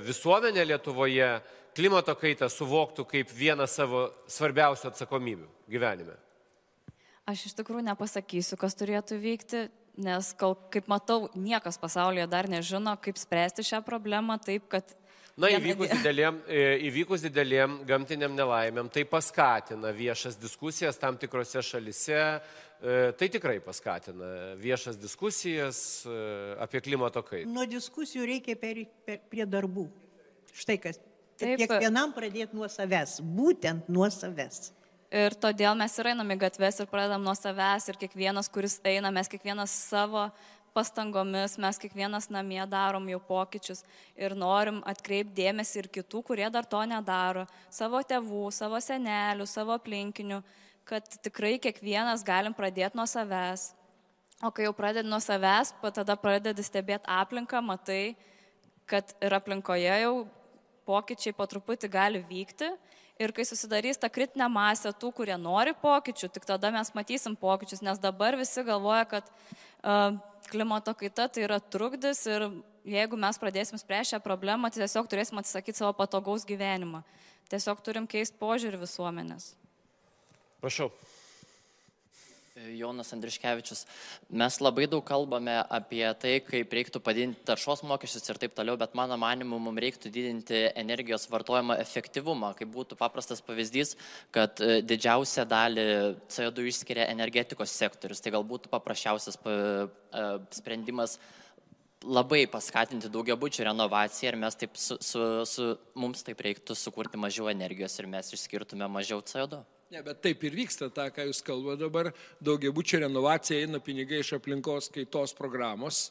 visuomenė Lietuvoje klimato kaitą suvoktų kaip vieną savo svarbiausių atsakomybių gyvenime? Aš iš tikrųjų nepasakysiu, kas turėtų vykti, nes, kol, kaip matau, niekas pasaulyje dar nežino, kaip spręsti šią problemą taip, kad Na, įvykus dideliem, e, įvykus dideliem gamtiniam nelaimėm, tai paskatina viešas diskusijas tam tikrose šalise, e, tai tikrai paskatina viešas diskusijas e, apie klimato kaitą. Nuo diskusijų reikia per, per, prie darbų. Štai kas. Taip. Kiekvienam pradėti nuo savęs, būtent nuo savęs. Ir todėl mes ir einam į gatves ir pradedam nuo savęs ir kiekvienas, kuris eina, mes kiekvienas savo pastangomis, mes kiekvienas namie darom jau pokyčius ir norim atkreipti dėmesį ir kitų, kurie dar to nedaro, savo tėvų, savo senelių, savo aplinkinių, kad tikrai kiekvienas galim pradėti nuo savęs. O kai jau pradedi nuo savęs, tada pradedi stebėti aplinką, matai, kad ir aplinkoje jau pokyčiai po truputį gali vykti. Ir kai susidarys ta kritinė masė tų, kurie nori pokyčių, tik tada mes matysim pokyčius, nes dabar visi galvoja, kad uh, klimato kaita tai yra trukdis ir jeigu mes pradėsim spręsti šią problemą, tai tiesiog turėsim atsisakyti savo patogaus gyvenimą. Tiesiog turim keisti požiūrį visuomenės. Prašau. Jonas Andriškevičius. Mes labai daug kalbame apie tai, kaip reiktų padidinti taršos mokesčius ir taip toliau, bet mano manimu, mums reiktų didinti energijos vartojimo efektyvumą. Kaip būtų paprastas pavyzdys, kad e, didžiausią dalį CO2 išskiria energetikos sektorius. Tai galbūt paprasčiausias e, sprendimas labai paskatinti daugiabučių renovaciją ir mes taip su, su, su, mums taip reiktų sukurti mažiau energijos ir mes išskirtume mažiau CO2. Ne, bet taip ir vyksta tą, ką jūs kalbate dabar. Daugiabučio renovacija eina pinigai iš aplinkos kaitos programos.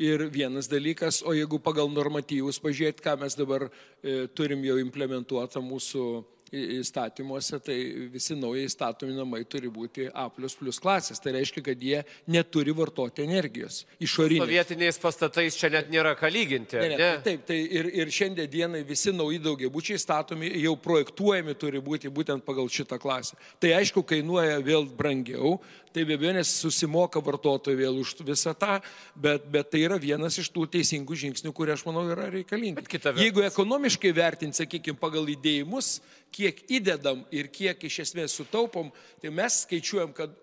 Ir vienas dalykas, o jeigu pagal normatyvus pažiūrėt, ką mes dabar e, turim jau implementuotą mūsų įstatymuose, tai visi naujai statomi namai turi būti A klasės. Tai reiškia, kad jie neturi vartoti energijos. Išorinės. Sovietiniais pastatais čia net nėra ką lyginti. Ne, ne, ne? Taip, tai ir, ir šiandien dienai visi nauji daugiabučiai statomi, jau projektuojami turi būti būtent pagal šitą klasę. Tai aišku, kainuoja vėl brangiau, tai be abejo, nes susimoka vartotojai vėl už visą tą, bet, bet tai yra vienas iš tų teisingų žingsnių, kurie aš manau yra reikalingi. Jeigu ekonomiškai vertinti, sakykime, pagal įdėjimus, kiek įdedam ir kiek iš esmės sutaupom, tai mes skaičiuojam, kad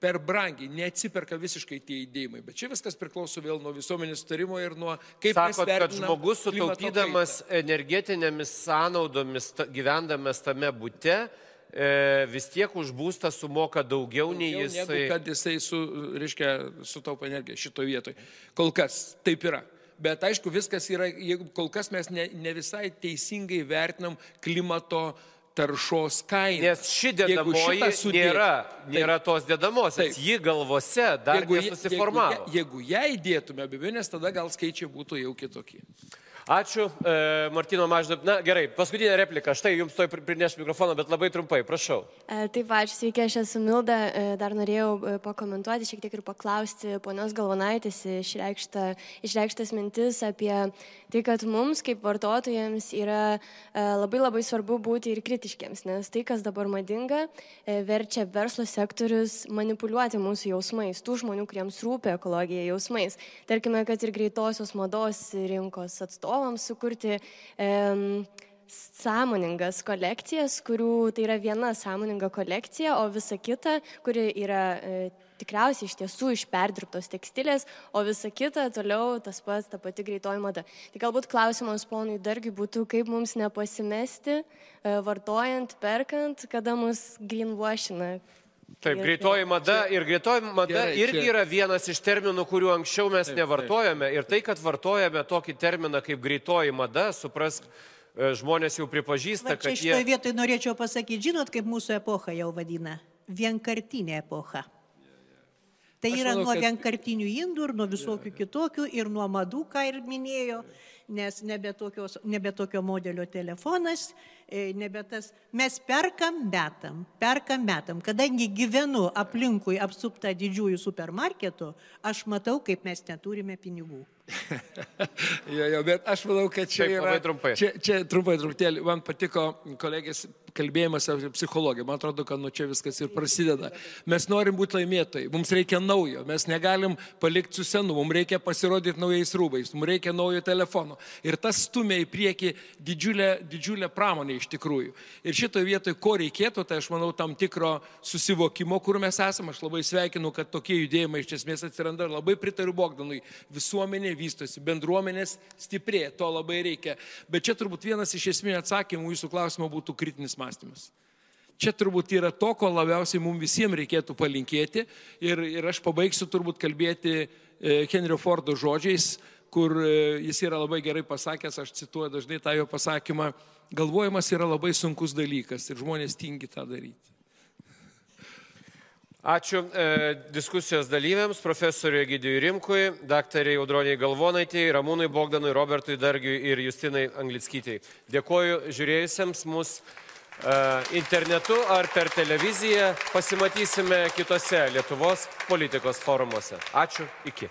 per brangiai neatsiperka visiškai tie įdėjimai. Bet čia viskas priklauso vėl nuo visuomenės sutarimo ir nuo kaip Sakot, kad žmogus sutaupydamas energetinėmis sąnaudomis, ta, gyvendamas tame būte, e, vis tiek už būstą sumoka daugiau, daugiau nei jisai. Negu kad jisai su, reiškia, sutaupa energiją šitoje vietoje. Kol kas taip yra bet aišku, viskas yra, jeigu kol kas mes ne, ne visai teisingai vertinam klimato taršos kainą. Nes ši dedamoji sudėt, nėra, nėra taip, tos dedamosios, ji galvose dar jeigu, nesusiformavo. Jeigu, jeigu ją įdėtume, be abejonės, tada gal skaičiai būtų jau kitokie. Ačiū, e, Martino Maždab. Na gerai, paskutinė replika. Štai jums toj prineš mikrofoną, bet labai trumpai, prašau. E, taip, ačiū, sveiki, aš esu Milda. E, dar norėjau e, pakomentuoti, šiek tiek ir paklausti ponios Galvanaitės išreikšta, išreikštas mintis apie tai, kad mums kaip vartotojams yra e, labai labai svarbu būti ir kritiškiams, nes tai, kas dabar madinga, e, verčia verslo sektorius manipuliuoti mūsų jausmais, tų žmonių, kuriems rūpia ekologija jausmais. Tarkime, kad ir greitosios mados rinkos atstovai atstovams sukurti e, sąmoningas kolekcijas, kurių tai yra viena sąmoninga kolekcija, o visa kita, kuri yra e, tikriausiai iš tiesų iš perdirbtos tekstilės, o visa kita toliau tas pats, ta pati greitoji mada. Tai galbūt klausimas ponui dargi būtų, kaip mums nepasimesti, e, vartojant, perkant, kada mus greenwashina. Taip, greitoji mada ir greitoji mada Gerai, irgi čia. yra vienas iš terminų, kurių anksčiau mes taip, nevartojame. Taip. Ir tai, kad vartojame tokį terminą kaip greitoji mada, suprask, e, žmonės jau pripažįsta, Va, kad... Čia šitoje jie... vietoje norėčiau pasakyti, žinot, kaip mūsų epocha jau vadina? Vienkartinė epocha. Tai Aš yra manau, nuo kad... vienkartinių indų ir nuo visokių kitokių ir nuo madų, ką ir minėjo. Ja nes nebe, tokios, nebe tokio modelio telefonas, e, nebe tas. Mes perkam metam, perkam metam. Kadangi gyvenu aplinkui apsupta didžiųjų supermarketų, aš matau, kaip mes neturime pinigų. jo, jo, bet aš manau, kad čia Taip, yra... Trumpai. Čia, čia trumpai, truputėlį, man patiko kolegės kalbėjimas apie psichologiją. Man atrodo, kad nuo čia viskas ir prasideda. Mes norim būti laimėtojai, mums reikia naujo, mes negalim palikti su senu, mums reikia pasirodyti naujais rūbais, mums reikia naujo telefono. Ir tas stumia į priekį didžiulę, didžiulę pramonę iš tikrųjų. Ir šitoje vietoje, ko reikėtų, tai aš manau tam tikro susivokimo, kur mes esame. Aš labai sveikinu, kad tokie judėjimai iš esmės atsiranda ir labai pritariu Bogdanui. Visuomenė vystosi, bendruomenės stiprėja, to labai reikia. Bet čia turbūt vienas iš esminių atsakymų jūsų klausimo būtų kritinis mąstymas. Čia turbūt yra to, ko labiausiai mums visiems reikėtų palinkėti. Ir, ir aš pabaigsiu turbūt kalbėti e, Henrio Fordo žodžiais, kur e, jis yra labai gerai pasakęs, aš cituoju dažnai tą jo pasakymą, galvojimas yra labai sunkus dalykas ir žmonės tingi tą daryti. Ačiū e, diskusijos dalyviams, profesoriui Egidijui Rimkui, daktariai Audroniai Galvonaitėjai, Ramūnui Bogdanui, Robertui Dargiui ir Justinai Anglickytėjai. Dėkoju žiūrėjusiems mus e, internetu ar per televiziją. Pasimatysime kitose Lietuvos politikos forumuose. Ačiū, iki.